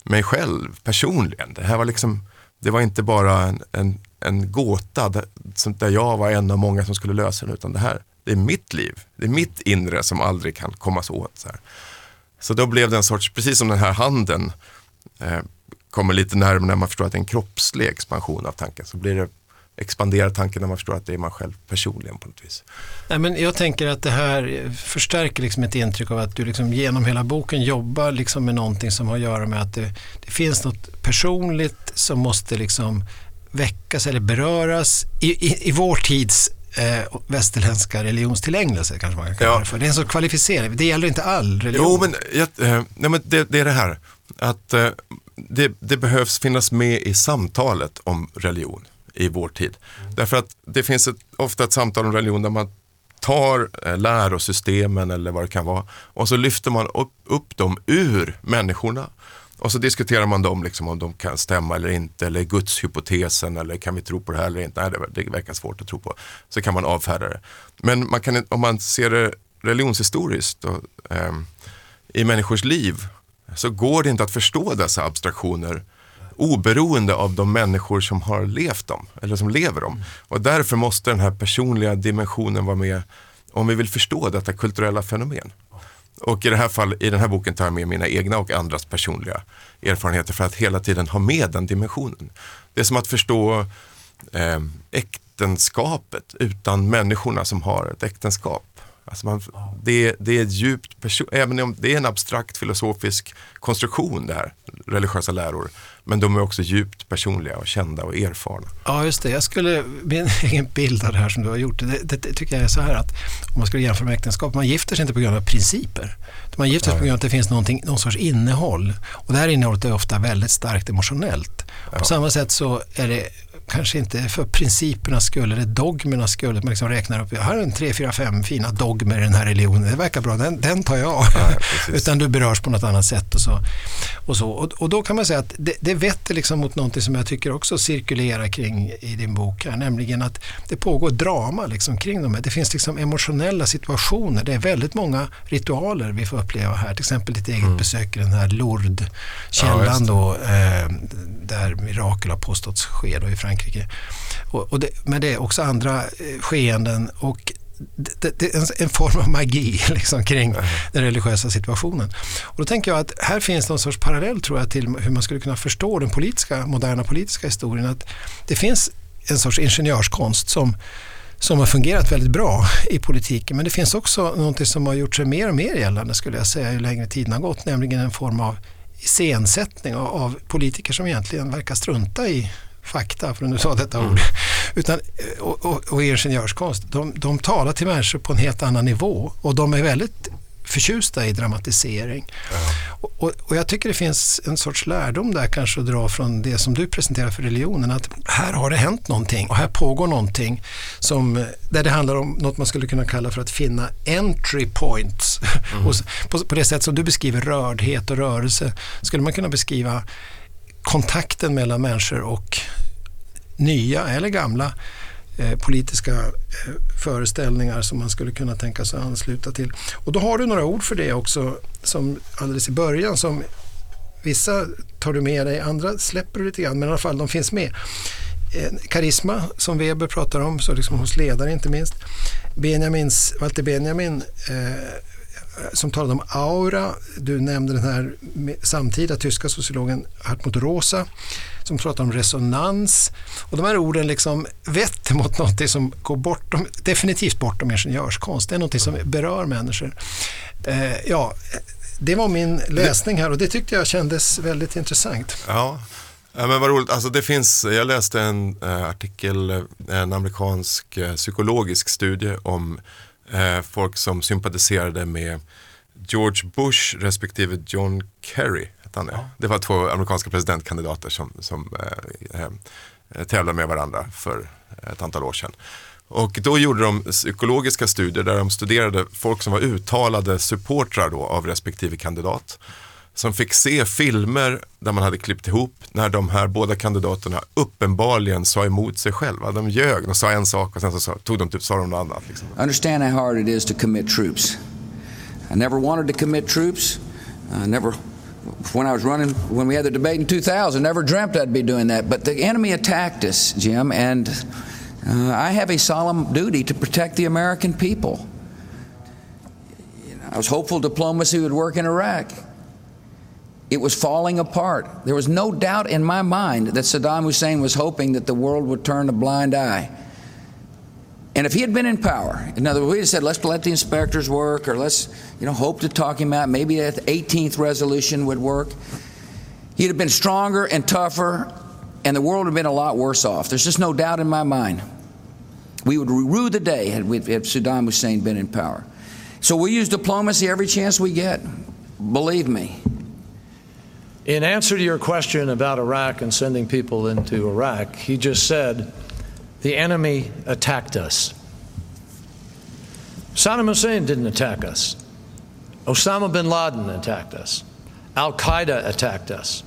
mig själv personligen. Det här var liksom, det var inte bara en, en, en gåta där, där jag var en av många som skulle lösa den, utan det här, det är mitt liv. Det är mitt inre som aldrig kan kommas åt. Så, här så då blev det en sorts, precis som den här handen eh, kommer lite närmare när man förstår att det är en kroppslig expansion av tanken, så blir det expanderar tanken när man förstår att det är man själv personligen på något vis. Nej, men jag tänker att det här förstärker liksom ett intryck av att du liksom genom hela boken jobbar liksom med någonting som har att göra med att det, det finns något personligt som måste liksom väckas eller beröras i, i, i vår tids eh, västerländska religionstillägnelse kanske man kan kalla Ja. det för. Det är en sorts kvalificering. Det gäller inte all religion. Jo, men, jag, eh, nej, men det, det är det här. Att eh, det, det behövs finnas med i samtalet om religion i vår tid. Därför att det finns ett, ofta ett samtal om religion där man tar eh, lärosystemen eller vad det kan vara och så lyfter man upp, upp dem ur människorna. Och så diskuterar man dem, liksom, om de kan stämma eller inte, eller gudshypotesen, eller kan vi tro på det här eller inte. Nej, det, det verkar svårt att tro på. Så kan man avfärda det. Men man kan, om man ser det religionshistoriskt och, eh, i människors liv så går det inte att förstå dessa abstraktioner oberoende av de människor som har levt dem, eller som lever dem. Och därför måste den här personliga dimensionen vara med om vi vill förstå detta kulturella fenomen. Och i det här fall, i den här boken tar jag med mina egna och andras personliga erfarenheter för att hela tiden ha med den dimensionen. Det är som att förstå eh, äktenskapet utan människorna som har ett äktenskap. Alltså man, det, det är ett djupt person, även om det är en abstrakt filosofisk konstruktion det här, religiösa läror. Men de är också djupt personliga och kända och erfarna. Ja, just det. Jag skulle, min egen bild av det här som du har gjort, det, det, det tycker jag är så här att om man skulle jämföra med äktenskap, man gifter sig inte på grund av principer. Man gifter sig på grund av att det finns någon sorts innehåll. Och det här innehållet är ofta väldigt starkt emotionellt. På samma sätt så är det kanske inte för principernas skull eller dogmernas skull. Man liksom räknar upp, jag har en tre, fyra, fem fina dogmer i den här religionen, det verkar bra, den, den tar jag. Ja, Utan du berörs på något annat sätt och så. Och, så. Och, och då kan man säga att det, det vetter liksom mot någonting som jag tycker också cirkulerar kring i din bok här, nämligen att det pågår drama liksom kring de här. Det finns liksom emotionella situationer, det är väldigt många ritualer vi får uppleva här, till exempel ditt eget mm. besök i den här Lourdes-källan ja, då, eh, där mirakel har påståtts ske då i Frankrike. Och, och det, men det är också andra eh, skeenden och det, det, är en form av magi liksom, kring mm. den religiösa situationen. Och då tänker jag att här finns någon sorts parallell tror jag till hur man skulle kunna förstå den politiska, moderna politiska historien. Att det finns en sorts ingenjörskonst som, som har fungerat väldigt bra i politiken. Men det finns också något som har gjort sig mer och mer gällande skulle jag säga ju längre tiden har gått, nämligen en form av iscensättning av, av politiker som egentligen verkar strunta i fakta, för att nu sa detta ord, mm. utan, och, och, och ingenjörskonst. De, de talar till människor på en helt annan nivå och de är väldigt förtjusta i dramatisering. Ja. Och, och, jag tycker det finns en sorts lärdom där kanske att dra från det som du presenterar för religionen. Att här har det hänt någonting och här pågår någonting som, där det handlar om något man skulle kunna kalla för att finna entry points. Mm. och på, på det sätt som du beskriver rördhet och rörelse skulle man kunna beskriva kontakten mellan människor och nya eller gamla eh, politiska eh, föreställningar som man skulle kunna tänka sig ansluta till. Och då har du några ord för det också som alldeles i början som vissa tar du med dig, andra släpper du lite grann men i alla fall de finns med. Eh, karisma som Weber pratar om, så liksom hos ledare inte minst. Benjamins, Walter Benjamin eh, som talade om aura. Du nämnde den här samtida tyska sociologen Hartmut Rosa som pratar om resonans. Och de här orden liksom vetter mot något som går bortom, definitivt bortom ingenjörskonst. Det är något som berör människor. Eh, ja, det var min läsning här och det tyckte jag kändes väldigt intressant. Ja. Men vad roligt, alltså det finns, jag läste en eh, artikel, en amerikansk eh, psykologisk studie om eh, folk som sympatiserade med George Bush respektive John Kerry. Han, ja. Det var två amerikanska presidentkandidater som, som eh, eh, tävlade med varandra för ett antal år sedan. Och då gjorde de psykologiska studier där de studerade folk som var uttalade supportrar då av respektive kandidat. Som fick se filmer där man hade klippt ihop när de här båda kandidaterna uppenbarligen sa emot sig själva. De ljög, de sa en sak och sen så sa, tog de typ, sa de något annat. Liksom. Understand how hard it is to commit troops. I never wanted to commit troops. I never, when I was running, when we had the debate in 2000, never dreamt I'd be doing that. But the enemy attacked us, Jim, and uh, I have a solemn duty to protect the American people. You know, I was hopeful diplomacy would work in Iraq. It was falling apart. There was no doubt in my mind that Saddam Hussein was hoping that the world would turn a blind eye. And if he had been in power, in other words, we had said, let's let the inspectors work, or let's, you know, hope to talk him out. Maybe that 18th resolution would work. He'd have been stronger and tougher, and the world would have been a lot worse off. There's just no doubt in my mind. We would rue the day had, we, had Saddam Hussein been in power. So we use diplomacy every chance we get. Believe me. In answer to your question about Iraq and sending people into Iraq, he just said, the enemy attacked us. Saddam Hussein didn't attack us. Osama bin Laden attacked us. Al Qaida attacked us.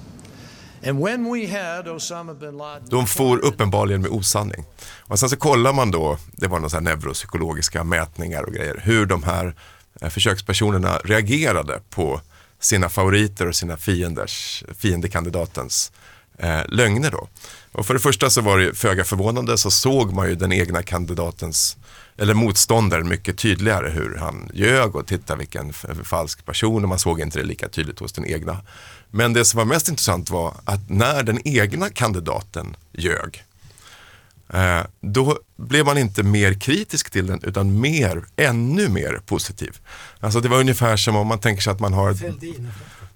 And when we had Osama bin Laden... De får uppenbarligen med osanning. Och sen så kollar man då, det var några neuropsykologiska mätningar och grejer, hur de här eh, försökspersonerna reagerade på sina favoriter och sina fienders, fiendekandidatens eh, lögner då. Och för det första så var det föga förvånande så såg man ju den egna kandidatens eller motståndaren mycket tydligare hur han ljög och titta vilken falsk person och man såg inte det lika tydligt hos den egna. Men det som var mest intressant var att när den egna kandidaten ljög då blev man inte mer kritisk till den utan mer, ännu mer positiv. Alltså det var ungefär som om man tänker sig att man har ett,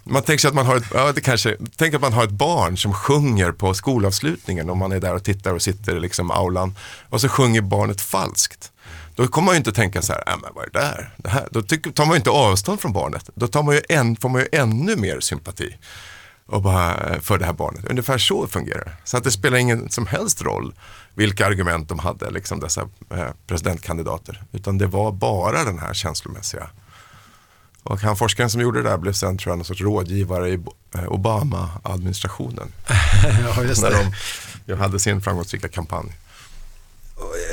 man tänker sig att man har ett, ja, det kanske, tänk att man har ett barn som sjunger på skolavslutningen om man är där och tittar och sitter i liksom aulan och så sjunger barnet falskt. Då kommer man ju inte tänka så här, äh, men vad är det där? Det här? Då tar man ju inte avstånd från barnet. Då tar man ju en, får man ju ännu mer sympati. Och bara, för det här barnet. Ungefär så fungerar det. Så att det spelar ingen som helst roll vilka argument de hade, liksom dessa eh, presidentkandidater. Utan det var bara den här känslomässiga. Och han forskaren som gjorde det där blev sen tror jag någon sorts rådgivare i eh, Obama-administrationen. ja, just när det. de hade sin framgångsrika kampanj.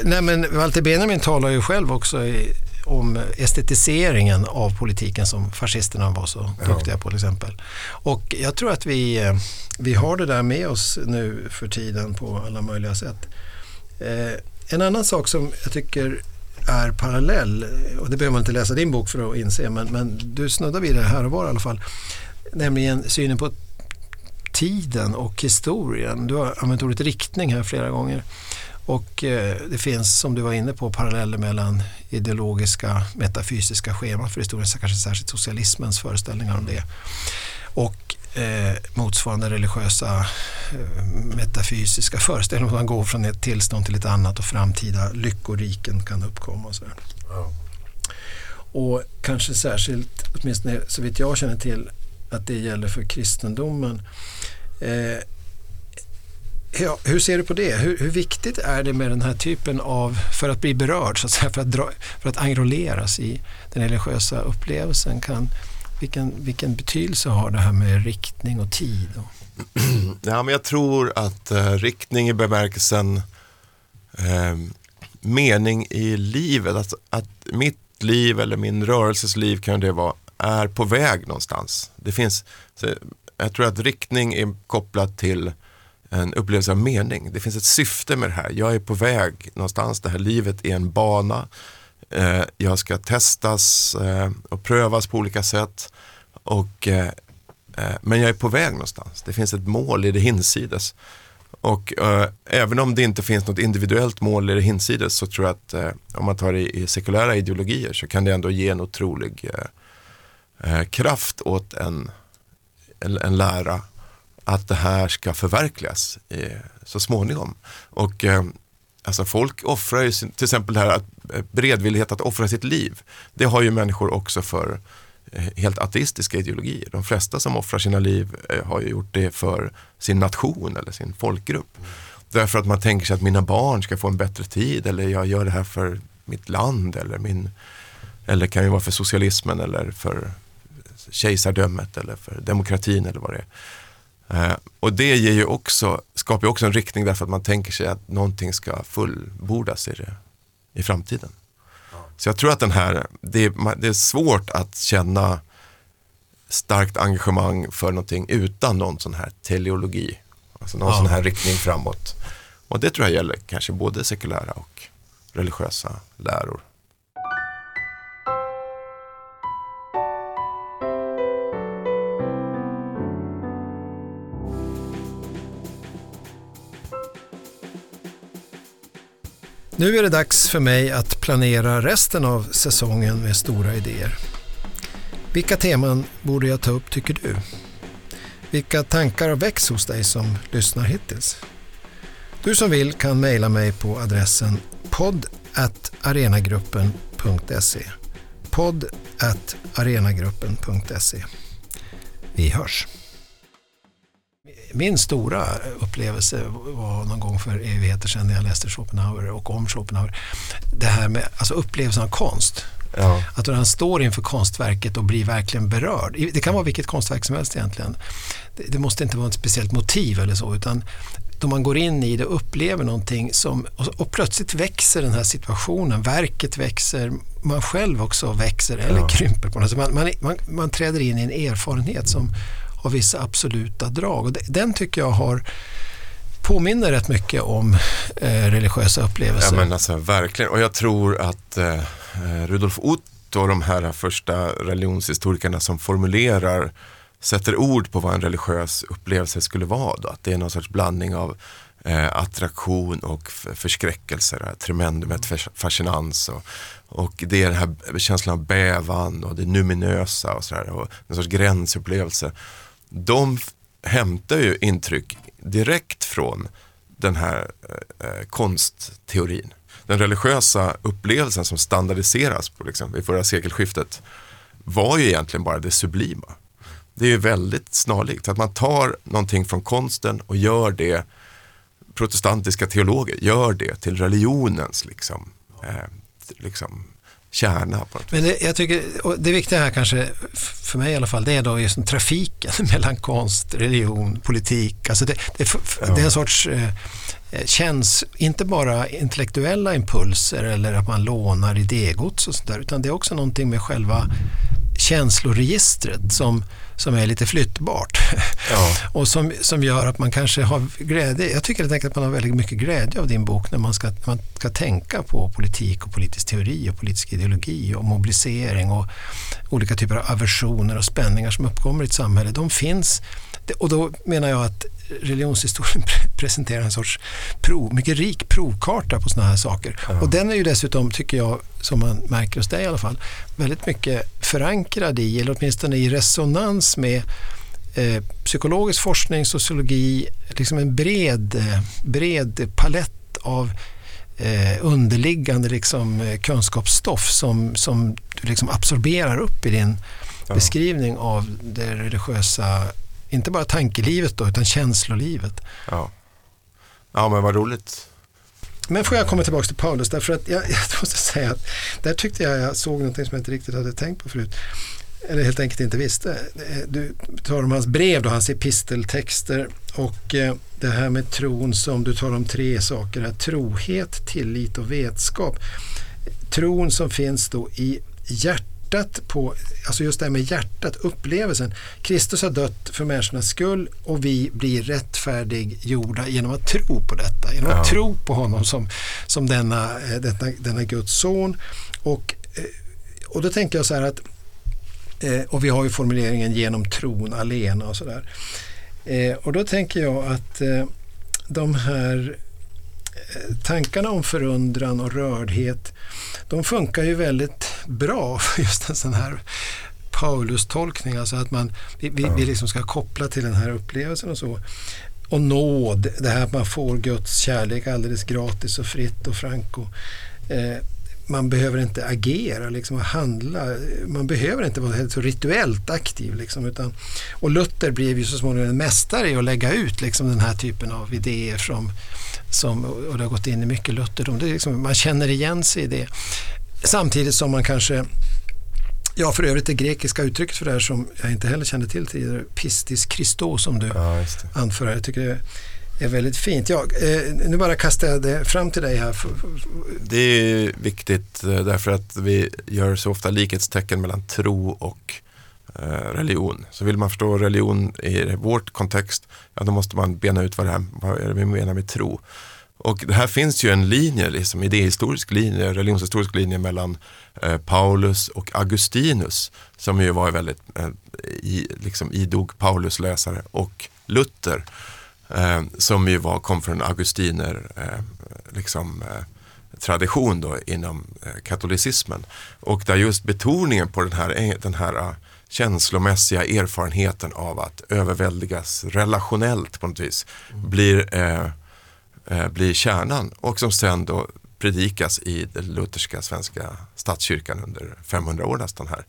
Nej, men Walter Benjamin talar ju själv också i, om estetiseringen av politiken som fascisterna var så duktiga på till exempel. Och jag tror att vi, eh, vi har det där med oss nu för tiden på alla möjliga sätt. Eh, en annan sak som jag tycker är parallell, och det behöver man inte läsa din bok för att inse, men, men du snuddar vid det här och var i alla fall, nämligen synen på tiden och historien. Du har använt ordet riktning här flera gånger. Och eh, det finns, som du var inne på, paralleller mellan ideologiska, metafysiska scheman för historien, kanske särskilt socialismens föreställningar om det. Och eh, motsvarande religiösa eh, metafysiska föreställningar. Man går från ett tillstånd till ett annat och framtida lyckoriken kan uppkomma. Och, så ja. och kanske särskilt, åtminstone så vitt jag känner till, att det gäller för kristendomen. Eh, Ja, hur ser du på det? Hur, hur, viktigt är det med den här typen av, för att bli berörd, så att säga, för, att dra, för att enrolleras i den religiösa upplevelsen? Kan, vilken, vilken betydelse har det här med riktning och tid? Ja, men jag tror att eh, riktning i bemärkelsen eh, mening i livet, att, att mitt liv eller min rörelses liv kan det vara, är på väg någonstans. Det finns, jag tror att riktning är kopplat till en upplevelse av mening. Det finns ett syfte med det här. Jag är på väg någonstans. Det här livet är en bana. Eh, jag ska testas eh, och prövas på olika sätt. Och, eh, eh men jag är på väg någonstans. Det finns ett mål i det hinsides. Och eh, även om det inte finns något individuellt mål i det hinsides så tror jag att eh, om man tar det i, i sekulära ideologier så kan det ändå ge en otrolig eh, eh, kraft åt en, en, en lära att det här ska förverkligas eh, så småningom. Och eh, alltså folk offrar ju till exempel det här att, eh, beredvillighet att offra sitt liv. Det har ju människor också för eh, helt ateistiska ideologier. De flesta som offrar sina liv eh, har ju gjort det för sin nation eller sin folkgrupp. Mm. Därför att man tänker sig att mina barn ska få en bättre tid eller jag gör det här för mitt land eller min eller kan ju vara för socialismen eller för kejsardömet eller för demokratin eller vad det är. Eh, och det ger ju också, skapar ju också en riktning därför att man tänker sig att någonting ska fullbordas i, det, i framtiden. Ja. Så jag tror att den här, det är, det är svårt att känna starkt engagemang för någonting utan någon sån här teleologi. Alltså någon ja. sån här riktning framåt. Och det tror jag gäller kanske både sekulära och religiösa läror. Nu är det dags för mig att planera resten av säsongen med stora idéer. Vilka teman borde jag ta upp tycker du? Vilka tankar har väckts hos dig som lyssnar hittills? Du som vill kan mejla mig på adressen podd arenagruppen.se podd arenagruppen.se Vi hörs! Min stora upplevelse var någon gång för evigheter sedan när jag läste Schopenhauer och om Schopenhauer. Det här med alltså upplevelsen av konst. Ja. Att när han står inför konstverket och blir verkligen berörd. Det kan vara vilket konstverk som helst egentligen. Det, det måste inte vara ett speciellt motiv eller så utan då man går in i det och upplever någonting som, och, och, plötsligt växer den här situationen, verket växer, man själv också växer eller ja. krymper på något sätt. Man, man, man, man träder in i en erfarenhet som har vissa absoluta drag. Och den tycker jag har påminner rätt mycket om eh, religiösa upplevelser. Ja, men alltså, verkligen, och jag tror att eh, eh, Rudolf Otto och de här första religionshistorikerna som formulerar sätter ord på vad en religiös upplevelse skulle vara. Då. Att det är någon sorts blandning av eh, attraktion och förskräckelse, tremendumet, fascinans och, och det är den här känslan av bävan och det numinösa och sådär och en sorts gränsupplevelse de hämtar ju intryck direkt från den här eh, eh, konstteorin. Den religiösa upplevelsen som standardiseras på liksom, i förra sekelskiftet var ju egentligen bara det sublima. det är ju väldigt snarlikt. Att man tar någonting från konsten och gör det, protestantiska teologer gör det till religionens liksom, eh, liksom kärna. Men det, jag tycker, det viktiga här kanske, för mig i alla fall, det är då just trafiken mellan konst, religion, politik. Alltså det, det, det är en sorts eh, eh, känns inte bara intellektuella impulser eller att man lånar idégods och sådär utan det är också någonting med själva känsloregistret som, som är lite flyttbart. Ja. och som, som gör att man kanske har glädje. Jag tycker helt enkelt att man har väldigt mycket glädje av din bok när man ska, man ska tänka på politik och politisk teori och politisk ideologi och mobilisering och olika typer av aversioner och spänningar som uppkommer i ett samhälle. De finns och då menar jag att religionshistorien presenterar en sorts prov, mycket rik provkarta på sådana här saker. Ja. Och den är ju dessutom, tycker jag, som man märker hos dig i alla fall, väldigt mycket förankrad i, eller åtminstone i resonans med eh, psykologisk forskning, sociologi, liksom en bred, eh, bred palett av eh, underliggande liksom, eh, kunskapsstoff som, som du liksom absorberar upp i din ja. beskrivning av det religiösa inte bara tankelivet då, utan känslolivet. Ja, ja men vad roligt. Men får jag komma tillbaka till Paulus, därför att jag, jag måste säga att där tyckte jag jag såg någonting som jag inte riktigt hade tänkt på förut. Eller helt enkelt inte visste. Eh, du tar om hans brev, då, hans episteltexter och eh, det här med tron som du tar om tre saker. Här, trohet, tillit och vetskap. Tron som finns då i hjärtat hjärtat på, alltså just det här med hjärtat, upplevelsen. Kristus har dött för människornas skull och vi blir rättfärdiggjorda genom att tro på detta. Genom att tro på honom som, som denna, eh, denna, denna Guds son. Och, eh, och då tänker jag så här att, eh, och vi har ju formuleringen genom tron alena och sådär. Och då tänker jag att de här tankarna om förundran och rördhet de funkar ju väldigt bra för just en sån här Paulus-tolkning, alltså att man, vi, vi, vi liksom ska koppla till den här upplevelsen och så. Och nåd, det här att man får Guds kärlek alldeles gratis och fritt och franko. Eh, man behöver inte agera liksom, och handla. Man behöver inte vara så rituellt aktiv. Liksom, utan, och Luther blev ju så småningom en mästare i att lägga ut liksom, den här typen av idéer som, som, och det har gått in i mycket lutherdom. Det liksom, man känner igen sig i det. Samtidigt som man kanske Ja, för övrigt det grekiska uttrycket för det här som jag inte heller kände till tidigare, pistis Christos som du ja, anför här. Jag tycker det är väldigt fint. Ja, eh, nu bara kastar jag det fram till dig här. Det är viktigt eh, därför att vi gör så ofta likhetstecken mellan tro och eh, religion. Så vill man förstå religion i vårt kontext, ja, då måste man bena ut vad, det här, vad är det vi menar med tro. Och här finns ju en linje, liksom, idéhistorisk linje, religionshistorisk linje mellan eh, Paulus och Augustinus som ju var väldigt eh, i, liksom, idog Paulusläsare, och Luther eh, som ju var, kom från augustiner eh, liksom, eh, tradition då inom eh, katolicismen. Och där just betoningen på den här, eh, den här uh, känslomässiga erfarenheten av att överväldigas relationellt på något vis mm. blir, eh, Eh, blir kärnan och som sen då predikas i den lutherska svenska statskyrkan under 500 år nästan här.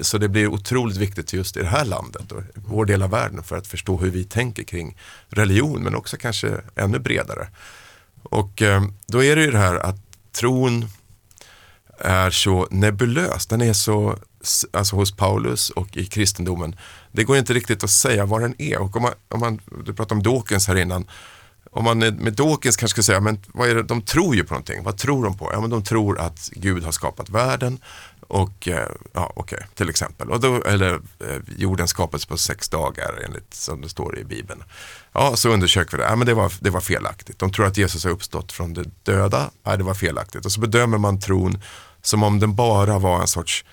Så det blir otroligt viktigt just i det här landet och vår del av världen för att förstå hur vi tänker kring religion men också kanske ännu bredare. Och eh, då är det ju det här att tron är så nebulös, den är så, alltså hos Paulus och i kristendomen, det går inte riktigt att säga vad den är. Och om man, om man du pratade om Dawkins här innan, om man med Dawkins kanske ska säga, men vad är det, de tror ju på någonting, vad tror de på? Ja, men de tror att Gud har skapat världen och, eh, ja okej, okay, till exempel. Och då, eller eh, jorden skapades på sex dagar enligt som det står i Bibeln. Ja, så undersöker vi det. Ja, men det, var, det var felaktigt. De tror att Jesus har uppstått från de döda. Nej, det var felaktigt. Och så bedömer man tron som om den bara var en sorts,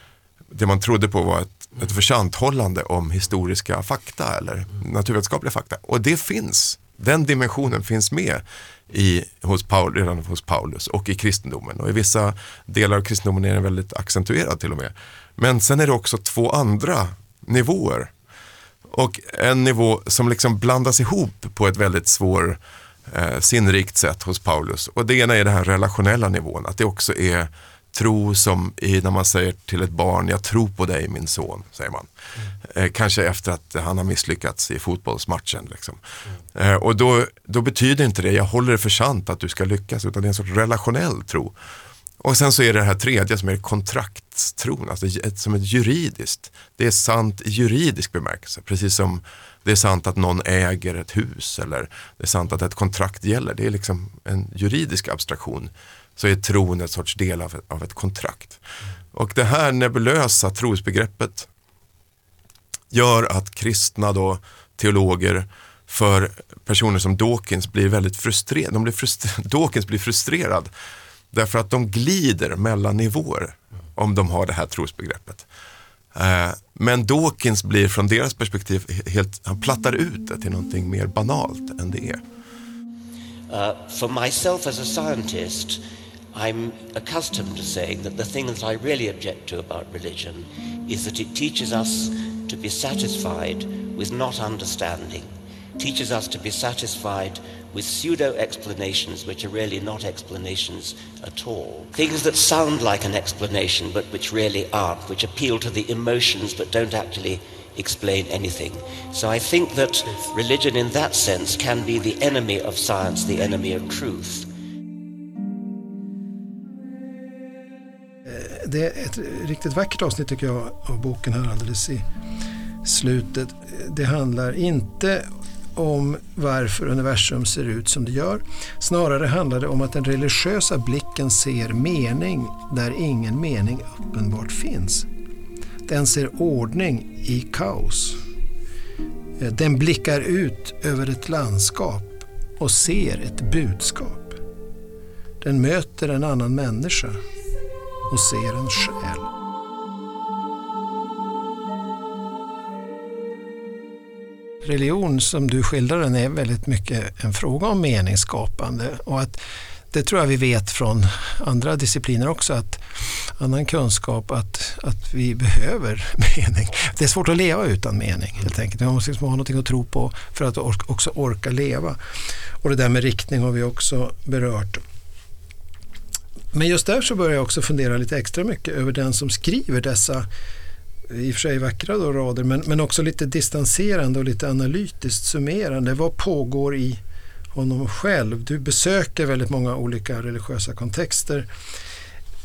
det man trodde på var ett, ett försanthållande om historiska fakta eller naturvetenskapliga fakta. Och det finns, den dimensionen finns med i, hos Paul, redan hos Paulus och i kristendomen. Och i vissa delar av kristendomen är den väldigt accentuerad till och med. Men sen är det också två andra nivåer. Och en nivå som liksom blandas ihop på ett väldigt svår eh, sinnrikt sätt hos Paulus. Och det ena är den här relationella nivån, att det också är tro som i, när man säger till ett barn, jag tror på dig min son, säger man. Eh, kanske efter att han har misslyckats i fotbollsmatchen. Liksom. Eh, och då, då betyder inte det, jag håller det för sant att du ska lyckas, utan det är en sorts relationell tro. Och sen så är det det här tredje som är kontraktstron, alltså ett, som ett juridiskt. Det är sant i juridisk bemärkelse, precis som det är sant att någon äger ett hus eller det är sant att ett kontrakt gäller. Det är liksom en juridisk abstraktion. Så är tron en sorts del av, av ett kontrakt. Och det här nebulösa trosbegreppet gör att kristna då, teologer för personer som Dawkins blir väldigt frustrerade. De blir frustre Dawkins blir frustrerad därför att de glider mellan nivåer om de har det här trosbegreppet. Eh, men Dawkins blir från deras perspektiv helt, han plattar ut det till någonting mer banalt än det är. Uh, for myself as a scientist, I'm accustomed to saying that the thing that I really object to about religion is that it teaches us to be satisfied with not understanding, teaches us to be satisfied with pseudo explanations which are really not explanations at all. Things that sound like an explanation but which really aren't, which appeal to the emotions but don't actually explain anything. So I think that religion in that sense can be the enemy of science, the enemy of truth. Det är ett riktigt vackert avsnitt tycker jag av boken här alldeles i slutet. Det handlar inte om varför universum ser ut som det gör. Snarare handlar det om att den religiösa blicken ser mening där ingen mening uppenbart finns. Den ser ordning i kaos. Den blickar ut över ett landskap och ser ett budskap. Den möter en annan människa och ser en själ. Religion som du skildrar den är väldigt mycket en fråga om meningsskapande och att det tror jag vi vet från andra discipliner också, att annan kunskap att, att vi behöver mening. Det är svårt att leva utan mening helt enkelt. Man måste liksom ha någonting att tro på för att också orka leva. Och det där med riktning har vi också berört. Men just där så börjar jag också fundera lite extra mycket över den som skriver dessa i och för sig vackra då, rader men, men också lite distanserande och lite analytiskt summerande. Vad pågår i honom själv? Du besöker väldigt många olika religiösa kontexter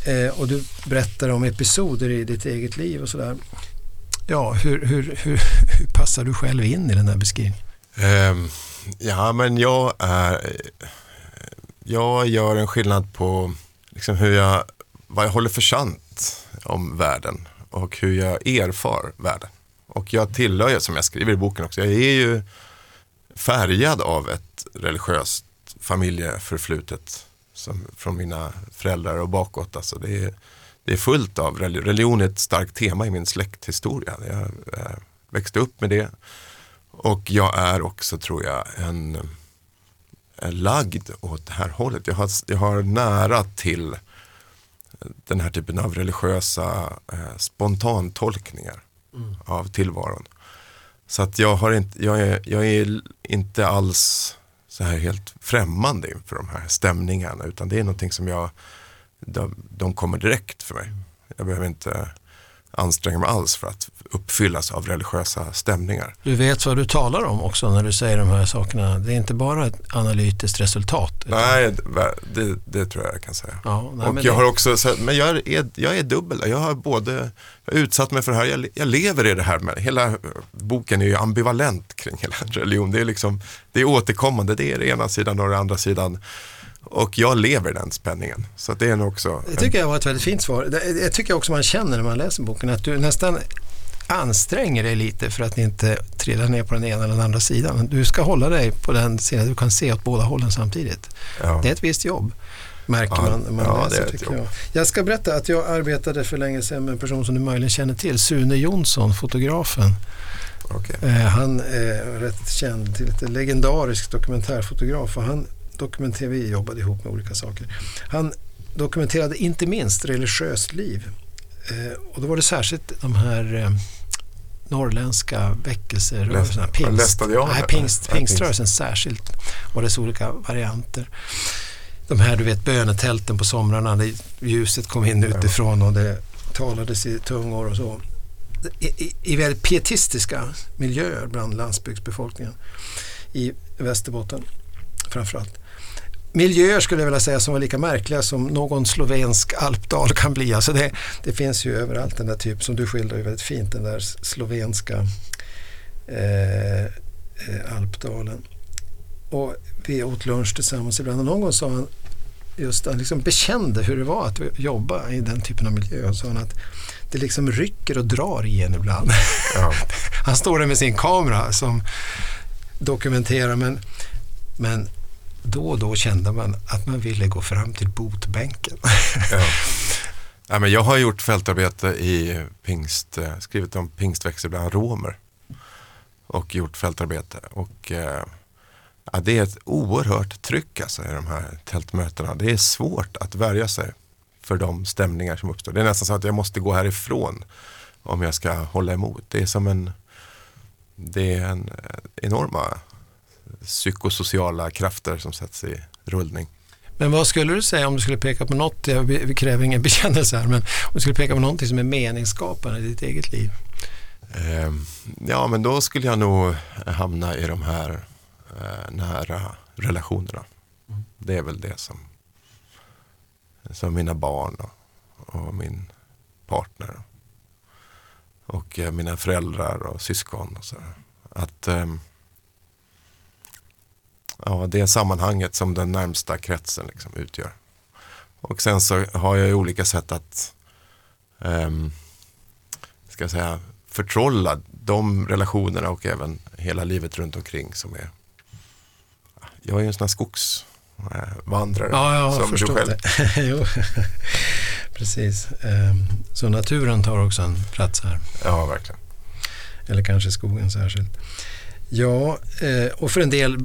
eh, och du berättar om episoder i ditt eget liv och sådär. Ja, hur, hur, hur, hur, passar du själv in i den här beskrivningen? Um, ja, men jag är... Jag gör en skillnad på liksom hur jag, vad jag håller för sant om världen och hur jag erfar världen. Och jag tillhör som jag skriver i boken också, jag är ju färgad av ett religiöst familjeförflutet som, från mina föräldrar och bakåt. Alltså det, är, det är fullt av religion. Religion är ett starkt tema i min släkthistoria. Jag, eh, växte upp med det. Och jag är också, tror jag, en, en lagd åt det här hållet. Jag har, jag har nära till den här typen av religiösa eh, spontantolkningar mm. av tillvaron. Så att jag, har inte, jag, är, jag är inte alls så här helt främmande inför de här stämningarna utan det är någonting som jag, de, de kommer direkt för mig. Jag behöver inte anstränga mig alls för att uppfyllas av religiösa stämningar. Du vet vad du talar om också när du säger de här sakerna. Det är inte bara ett analytiskt resultat. Nej, det, det, tror jag jag kan säga. Ja, nej, och men jag det... har också, men jag är, jag är dubbel. Jag har både jag har utsatt mig för det här, jag, jag lever i det här med, hela boken är ju ambivalent kring hela religion. Det är liksom, det är återkommande, det är det ena sidan och det andra sidan. Och jag lever den spänningen. Så det är nog också... Det tycker jag var ett väldigt fint svar. Det, tycker också man känner när man läser boken. Att du nästan anstränger dig lite för att inte trilla ner på den ena eller den andra sidan. Du ska hålla dig på den sidan du kan se åt båda hållen samtidigt. Ja. Det är ett visst jobb märker ja, man när man ja, läser. Tycker jag. jag ska berätta att jag arbetade för länge sedan med en person som du möjligen känner till, Sune Jonsson, fotografen. Okay. Eh, han är rätt känd, lite legendarisk dokumentärfotograf och han dokumenterade, vi jobbade ihop med olika saker. Han dokumenterade inte minst religiöst liv. Eh, och då var det särskilt de här eh, norrländska väckelserörelserna. Pingst, nej, pingst, pingströrelsen särskilt och dess olika varianter. de här du vet bönetälten på somrarna där ljuset kom in utifrån och det talades i tungor och så. I, i, i väldigt pietistiska miljöer bland landsbygdsbefolkningen i Västerbotten framförallt. Miljöer skulle jag vilja säga som var lika märkliga som någon slovensk alpdal kan bli. Alltså det, det finns ju överallt den där typ som du skildrar ju väldigt fint, den där slovenska eh, eh, alpdalen. Och vi åt lunch tillsammans ibland och någon gång sa han just han liksom bekände hur det var att jobba i den typen av miljö. Och sa han att det liksom rycker och drar i en ibland. Ja. han står där med sin kamera som dokumenterar men, men då och då kände man att man ville gå fram till botbänken. ja. Ja, men jag har gjort fältarbete i pingst, skrivit om pingstväxter bland romer och gjort fältarbete. Och, eh, ja, det är ett oerhört tryck alltså, i de här tältmötena. Det är svårt att värja sig för de stämningar som uppstår. Det är nästan så att jag måste gå härifrån om jag ska hålla emot. Det är som en, det är en eh, enorma psykosociala krafter som sätts i rullning. Men vad skulle du säga om du skulle peka på något, vi kräver ingen bekännelse här, men om du skulle peka på någonting som är meningsskapande i ditt eget liv? Ehm, ja, men då skulle jag nog hamna i de här eh, nära relationerna. Mm. Det är väl det som, som mina barn och, och min partner och eh, mina föräldrar och syskon. Och så. Att ehm, ja, det sammanhanget som den närmsta kretsen liksom utgör. Och sen så har jag ju olika sätt att um, ska jag säga, förtrolla de relationerna och även hela livet runt omkring som är jag är ju en sån här skogsvandrare. Ja, jag som förstår själv. det. Precis. Ehm, så naturen tar också en plats här. Ja, verkligen. Eller kanske skogen särskilt. Ja, eh, och för en del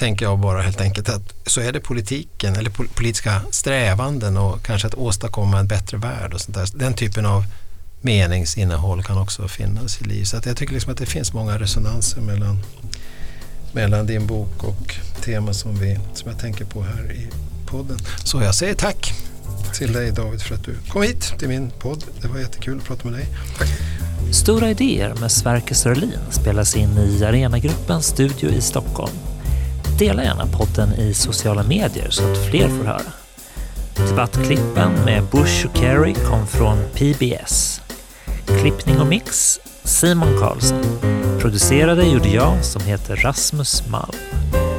tänker jag bara helt enkelt att så är det politiken eller politiska strävanden och kanske att åstadkomma en bättre värld och sånt där. Den typen av meningsinnehåll kan också finnas i liv. Så att jag tycker liksom att det finns många resonanser mellan, mellan din bok och teman som, vi, som jag tänker på här i podden. Så jag säger tack till dig David för att du kom hit till min podd. Det var jättekul att prata med dig. Tack. Stora idéer med Sverker Sörlin spelas in i Arenagruppens studio i Stockholm dela gärna podden i sociala medier så att fler får höra. Debattklippen med Bush och Kerry kom från PBS. Klippning och mix Simon Karlsson. Producerade gjorde jag som heter Rasmus Malm.